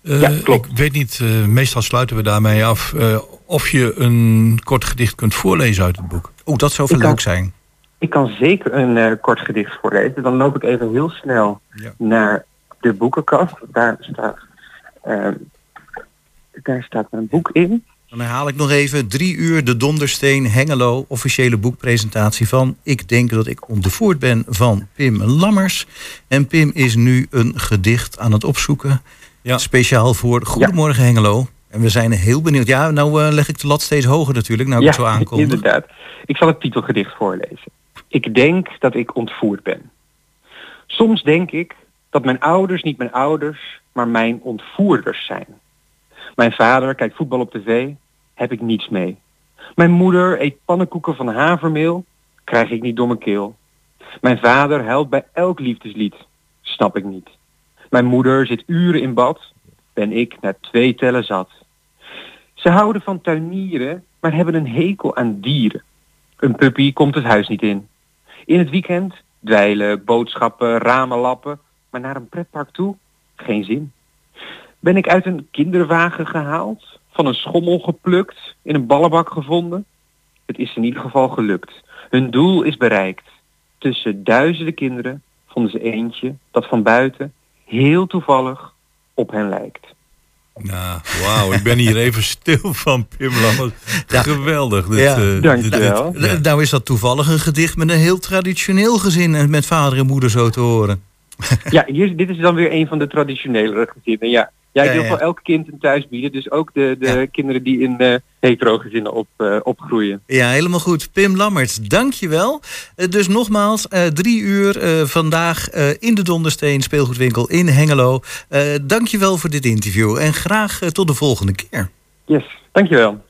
Eh, Ja, klopt. Ik weet niet, eh, meestal sluiten we daarmee af, eh, of je een kort gedicht kunt voorlezen uit het boek. Oeh, dat zou leuk zijn. Ik kan zeker een eh, kort gedicht voorlezen. Dan loop ik even heel snel Ja. naar de boekenkast. Daar staat, daar staat mijn boek in. Dan herhaal ik nog even. Drie uur de Dondersteen Hengelo. Officiële boekpresentatie van Ik denk dat ik ontvoerd ben van Pim Lammers. En Pim is nu een gedicht aan het opzoeken. Ja. Speciaal voor Goedemorgen Hengelo. En we zijn heel benieuwd. Ja, nou eh, leg ik de lat steeds hoger natuurlijk. Nou ik het zo aankondig. inderdaad. Ik zal het titelgedicht voorlezen. Ik denk dat ik ontvoerd ben. Soms denk ik dat mijn ouders niet mijn ouders, maar mijn ontvoerders zijn. Mijn vader kijkt voetbal op tv, heb ik niets mee. Mijn moeder eet pannenkoeken van havermeel, krijg ik niet door mijn keel. Mijn vader huilt bij elk liefdeslied, snap ik niet. Mijn moeder zit uren in bad, ben ik na twee tellen zat. Ze houden van tuinieren, maar hebben een hekel aan dieren. Een puppy komt het huis niet in. In het weekend dweilen, boodschappen, ramen lappen, maar naar een pretpark toe geen zin. Ben ik uit een kinderwagen gehaald, van een schommel geplukt, in een ballenbak gevonden? Het is in ieder geval gelukt. Hun doel is bereikt. Tussen duizenden kinderen vonden ze eentje dat van buiten heel toevallig op hen lijkt. Nou, wauw, ik ben hier even stil van Pim Lammers. Geweldig. Dit, Ja. eh, Dank dit- je wel. dit- ja. Nou is dat toevallig een gedicht met een heel traditioneel gezin. En met vader en moeder zo te horen. Ja, hier, dit is dan weer een van de traditionelere gezinnen. Ja, ja ik wil voor elk kind een thuis bieden. Dus ook de, de kinderen die in uh, hetero gezinnen op, eh, opgroeien. Ja, helemaal goed. Pim Lammerts, dankjewel. Uh, dus nogmaals, drie uur vandaag in de Dondersteen speelgoedwinkel in Hengelo. Dankjewel voor dit interview en graag tot de volgende keer. Yes, dankjewel.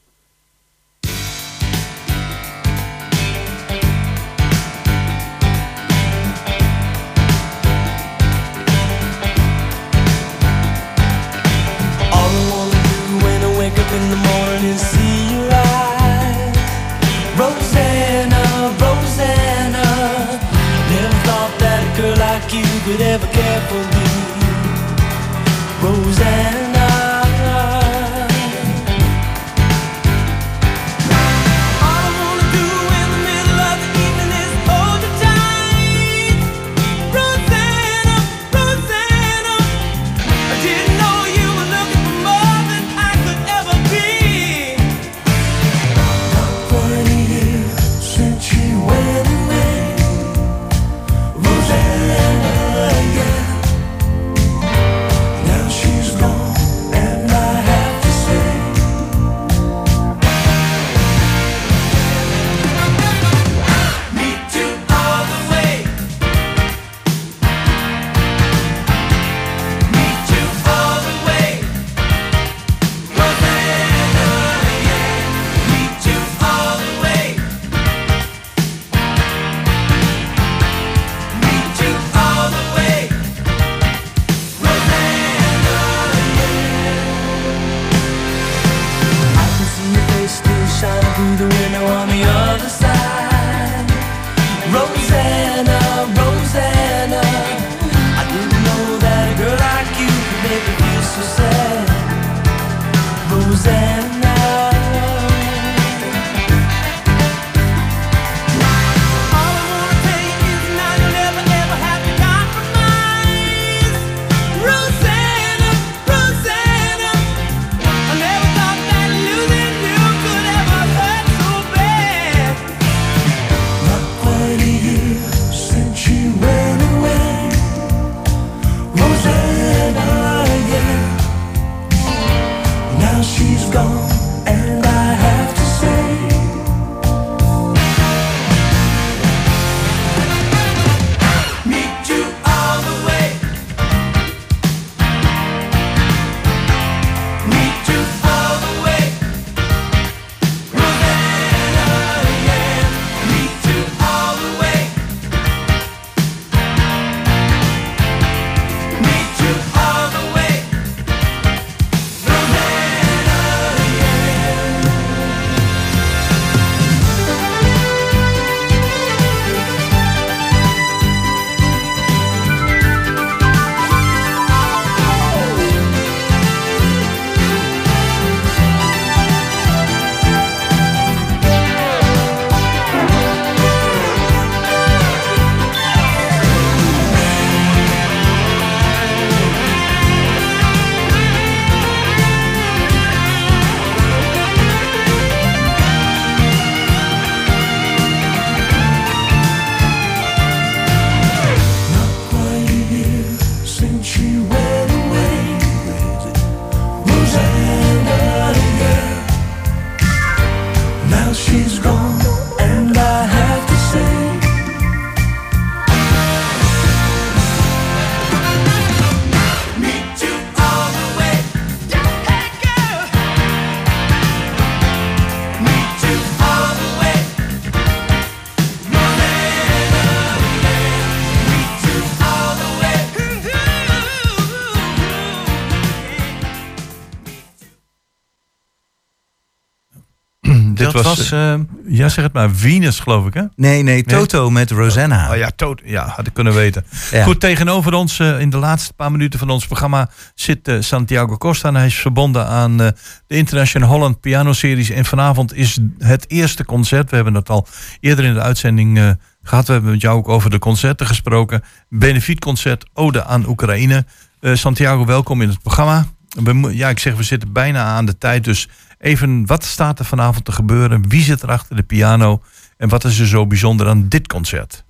Eh, ja, zeg het maar. Venus, geloof ik, hè? Nee, nee, Toto met Rosanna. Oh ja, Toto. Ja, had ik kunnen weten. Ja. Goed, tegenover ons eh, in de laatste paar minuten van ons programma zit eh, Santiago Costa. En hij is verbonden aan de International Holland Piano Series. En vanavond is het eerste concert. We hebben het al eerder in de uitzending eh, gehad. We hebben met jou ook over de concerten gesproken. Benefietconcert Ode aan Oekraïne. Santiago, welkom in het programma. We, ja, ik zeg, we zitten bijna aan de tijd. Dus even, wat staat er vanavond te gebeuren? Wie zit er achter de piano? En wat is er zo bijzonder aan dit concert?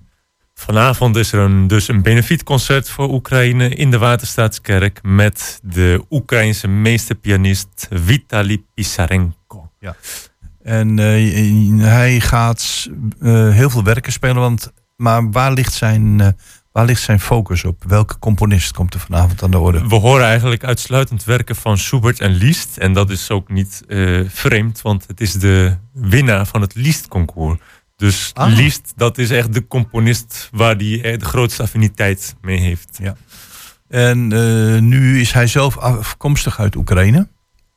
Vanavond is er een, dus een benefietconcert voor Oekraïne in de Waterstaatskerk met de Oekraïnse meesterpianist Vitali Pisarenko. Ja. En eh, hij gaat eh, heel veel werken spelen, want, maar waar ligt, zijn, eh, waar ligt zijn focus op? Welke componist komt er vanavond aan de orde? We horen eigenlijk uitsluitend werken van Schubert en Liszt. En dat is ook niet eh, vreemd, want het is de winnaar van het Liszt-concours. Dus Ah. Liszt, dat is echt de componist waar hij eh, de grootste affiniteit mee heeft. Ja. En eh, nu is hij zelf afkomstig uit Oekraïne.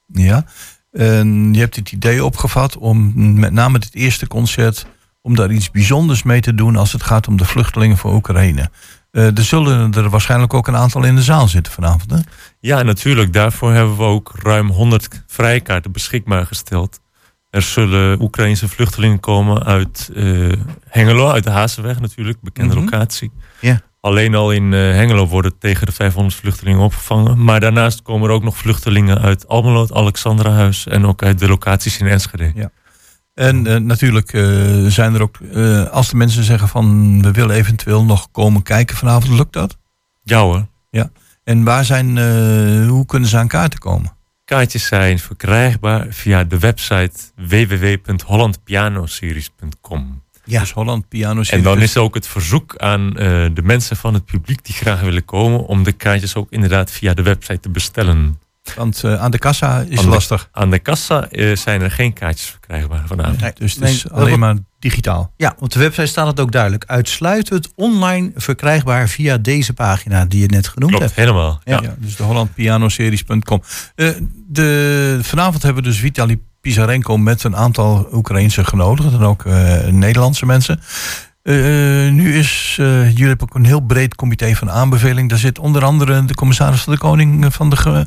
Ja. En je hebt het idee opgevat om met name dit eerste concert... om daar iets bijzonders mee te doen als het gaat om de vluchtelingen voor Oekraïne. Eh, er zullen er waarschijnlijk ook een aantal in de zaal zitten vanavond. Hè? Ja, natuurlijk. Daarvoor hebben we ook ruim 100 vrijkaarten beschikbaar gesteld. Er zullen Oekraïnse vluchtelingen komen uit eh, Hengelo, uit de Hazenweg natuurlijk, bekende Mhm. locatie. Ja. Alleen al in eh, Hengelo worden tegen de 500 vluchtelingen opgevangen. Maar daarnaast komen er ook nog vluchtelingen uit Almelo, het Alexandrahuis en ook uit de locaties in Enschede. Ja. En eh, natuurlijk eh, zijn er ook, eh, als de mensen zeggen van we willen eventueel nog komen kijken vanavond, lukt dat? Ja hoor. Ja. En waar zijn, hoe kunnen ze aan kaarten komen? Kaartjes zijn verkrijgbaar via de website www.hollandpianoseries.com. Ja. Dus Holland Piano En dan is ook het verzoek aan de mensen van het publiek die graag willen komen om de kaartjes ook inderdaad via de website te bestellen. Want eh, aan de kassa is aan de, lastig. Aan de kassa eh, zijn er geen kaartjes verkrijgbaar vanavond. Nee, Dus het nee, is alleen maar digitaal. Ja, op de website staat het ook duidelijk. Uitsluitend online verkrijgbaar via deze pagina die je net genoemd Klopt, hebt. helemaal. Ja. Ja, dus de hollandpianoseries.com. Eh de, vanavond hebben we dus Vitali Pizarenko met een aantal Oekraïnse genodigden en ook eh, Nederlandse mensen. Eh, nu is, eh, jullie hebben ook een heel breed comité van aanbeveling. Daar zit onder andere de commissaris van de Koning van, de, ge-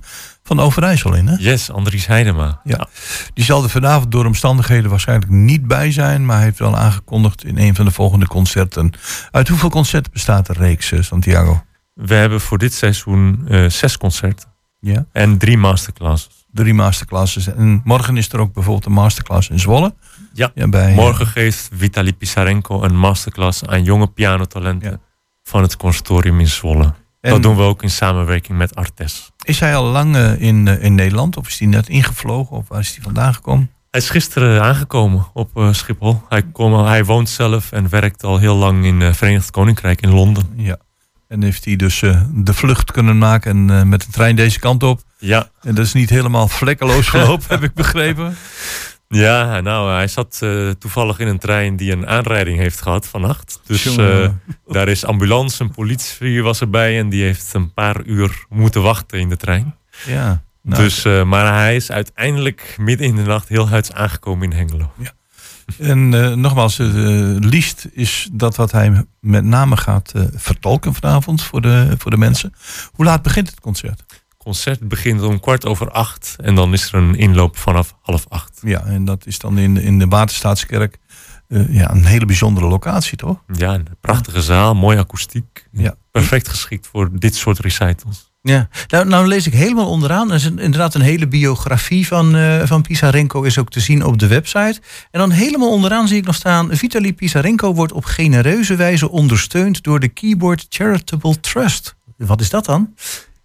van Overijssel in. Hè? Yes, Andries Heidema. Ja. Die zal er vanavond door omstandigheden waarschijnlijk niet bij zijn, maar hij heeft wel aangekondigd in een van de volgende concerten. Uit hoeveel concerten bestaat de reeks, eh, Santiago? We hebben voor dit seizoen eh, zes concerten Ja. en drie masterclasses. Drie masterclasses. En morgen is er ook bijvoorbeeld een masterclass in Zwolle. Ja, Ja, bij, morgen geeft Vitali Pisarenko een masterclass aan jonge pianotalenten van het consortium in Zwolle. En- Dat doen we ook in samenwerking met Artes. Is hij al lang eh, in, eh, in Nederland? Of is hij net ingevlogen? Of waar is hij vandaan gekomen? Hij is gisteren aangekomen op eh, Schiphol. Hij, kom, hij woont zelf en werkt al heel lang in het Verenigd Koninkrijk in Londen. Ja. En heeft hij dus de vlucht kunnen maken en met de trein deze kant op. Ja. En dat is niet helemaal vlekkeloos gelopen, heb ik begrepen. Ja, nou, hij zat eh, toevallig in een trein die een aanrijding heeft gehad vannacht. Dus eh, daar is ambulance en politie was erbij en die heeft een paar uur moeten wachten in de trein. Ja. Nou, dus, eh, maar hij is uiteindelijk midden in de nacht heel huids aangekomen in Hengelo. Ja. En nogmaals, liefst is dat wat hij met name gaat vertolken vanavond voor de, voor de mensen. Hoe laat begint het concert? Concert begint om kwart over acht en dan is er een inloop vanaf half acht. Ja, en dat is dan in, in de Waterstaatskerk eh, ja, een hele bijzondere locatie, toch? Ja, een prachtige zaal, mooie akoestiek. Ja. Perfect geschikt voor dit soort recitals. Ja, nou, nou lees ik helemaal onderaan. Er is inderdaad een hele biografie van, eh van Pisarenko is ook te zien op de website. En dan helemaal onderaan zie ik nog staan... Vitali Pisarenko wordt op genereuze wijze ondersteund... door de Keyboard Charitable Trust. Wat is dat dan?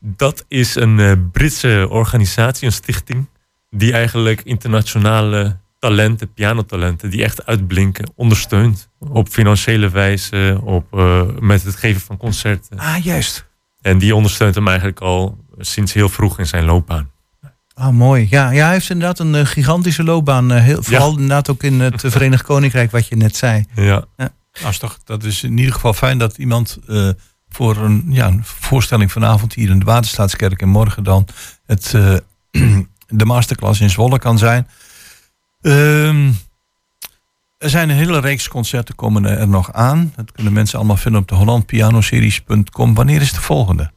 Dat is een eh, Britse organisatie, een stichting, die eigenlijk internationale talenten, pianotalenten, die echt uitblinken, ondersteunt. Op financiële wijze, op, eh, met het geven van concerten. Ah, juist. En die ondersteunt hem eigenlijk al sinds heel vroeg in zijn loopbaan. Ah, mooi. Ja, ja, hij heeft inderdaad een eh, gigantische loopbaan. eh, heel, vooral inderdaad ook in het Verenigd Koninkrijk, wat je net zei. Ja. Ja. Dat is, toch, dat is in ieder geval fijn dat iemand eh, voor een, ja, een voorstelling vanavond hier in de Waterstaatskerk en morgen dan het, eh, de masterclass in Zwolle kan zijn. Ehm, Er zijn een hele reeks concerten komen er nog aan. Dat kunnen mensen allemaal vinden op de hollandpianoseries.com. Wanneer is de volgende?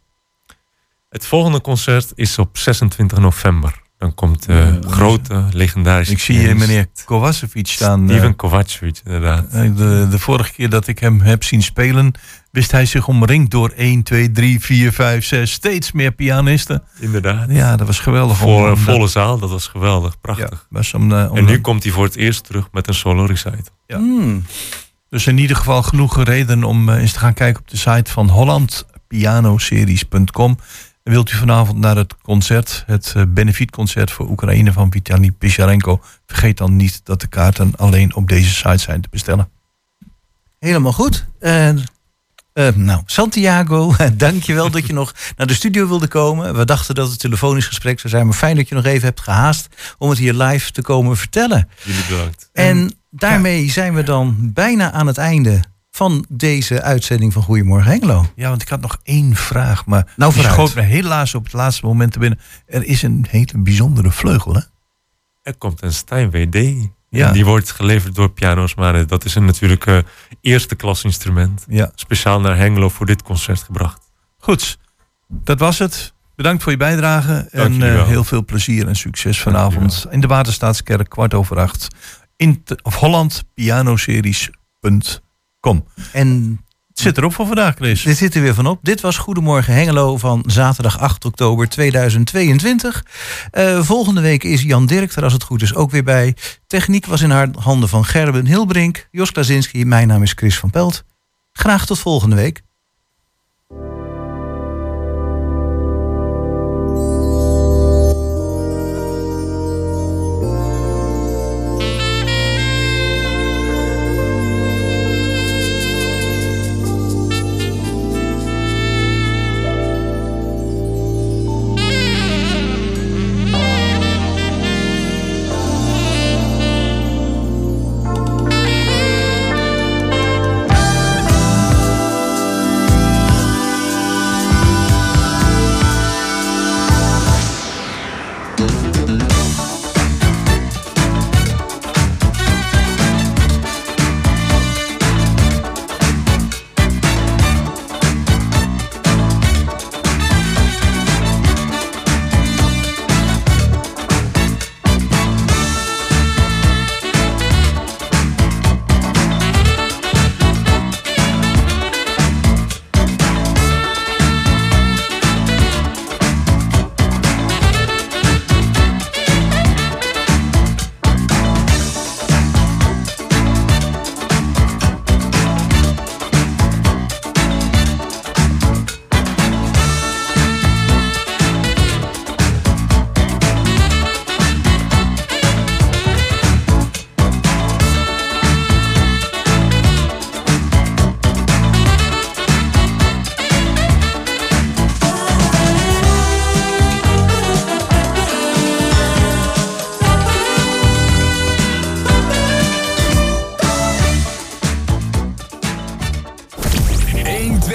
Het volgende concert is op 26 november. Dan komt de grote, legendarische... Ik zie meneer Kovacevic staan. Steven eh, Kovacevic, inderdaad. eh, de, de vorige keer dat ik hem heb zien spelen, wist hij zich omringd door 1, 2, 3, 4, 5, 6, steeds meer pianisten. Inderdaad. Ja, dat was geweldig. Voor een volle dat- zaal, dat was geweldig, prachtig. was om, eh, om en nu komt hij voor het eerst terug met een solo recital. Ja. Hmm. Dus in ieder geval genoeg reden om eh, eens te gaan kijken op de site van hollandpianoseries.com. En wilt u vanavond naar het concert, het eh, benefietconcert voor Oekraïne van Vitali Picharenko, vergeet dan niet dat de kaarten alleen op deze site zijn te bestellen. Helemaal goed. Eh, eh, nou, Santiago, dankjewel dat je nog naar de studio wilde komen. We dachten dat het telefonisch gesprek zou zijn, maar fijn dat je nog even hebt gehaast om het hier live te komen vertellen. Jullie bedankt. En daarmee zijn we dan bijna aan het einde van deze uitzending van Goedemorgen Hengelo. Ja, want ik had nog één vraag, maar Nou, die schoot me helaas op het laatste moment te binnen. Er is een hele bijzondere vleugel, hè? Er komt een Steinway D. Ja. En die wordt geleverd door piano's, maar eh, dat is een natuurlijk eh, eerste klas instrument. Ja. Speciaal naar Hengelo voor dit concert gebracht. Goed, dat was het. Bedankt voor je bijdrage. Dank en eh, heel veel plezier en succes vanavond in de Waterstaatskerk, kwart over acht. In te- of hollandpianoseries.com. En het zit erop voor vandaag, Chris. Dit zit er weer van op. Dit was Goedemorgen Hengelo van zaterdag 8 oktober 2022. Eh, volgende week is Jan Dirk er als het goed is ook weer bij. Techniek was in haar handen van Gerben Hilbrink. Jos Klazinski, mijn naam is Chris van Pelt. Graag tot volgende week.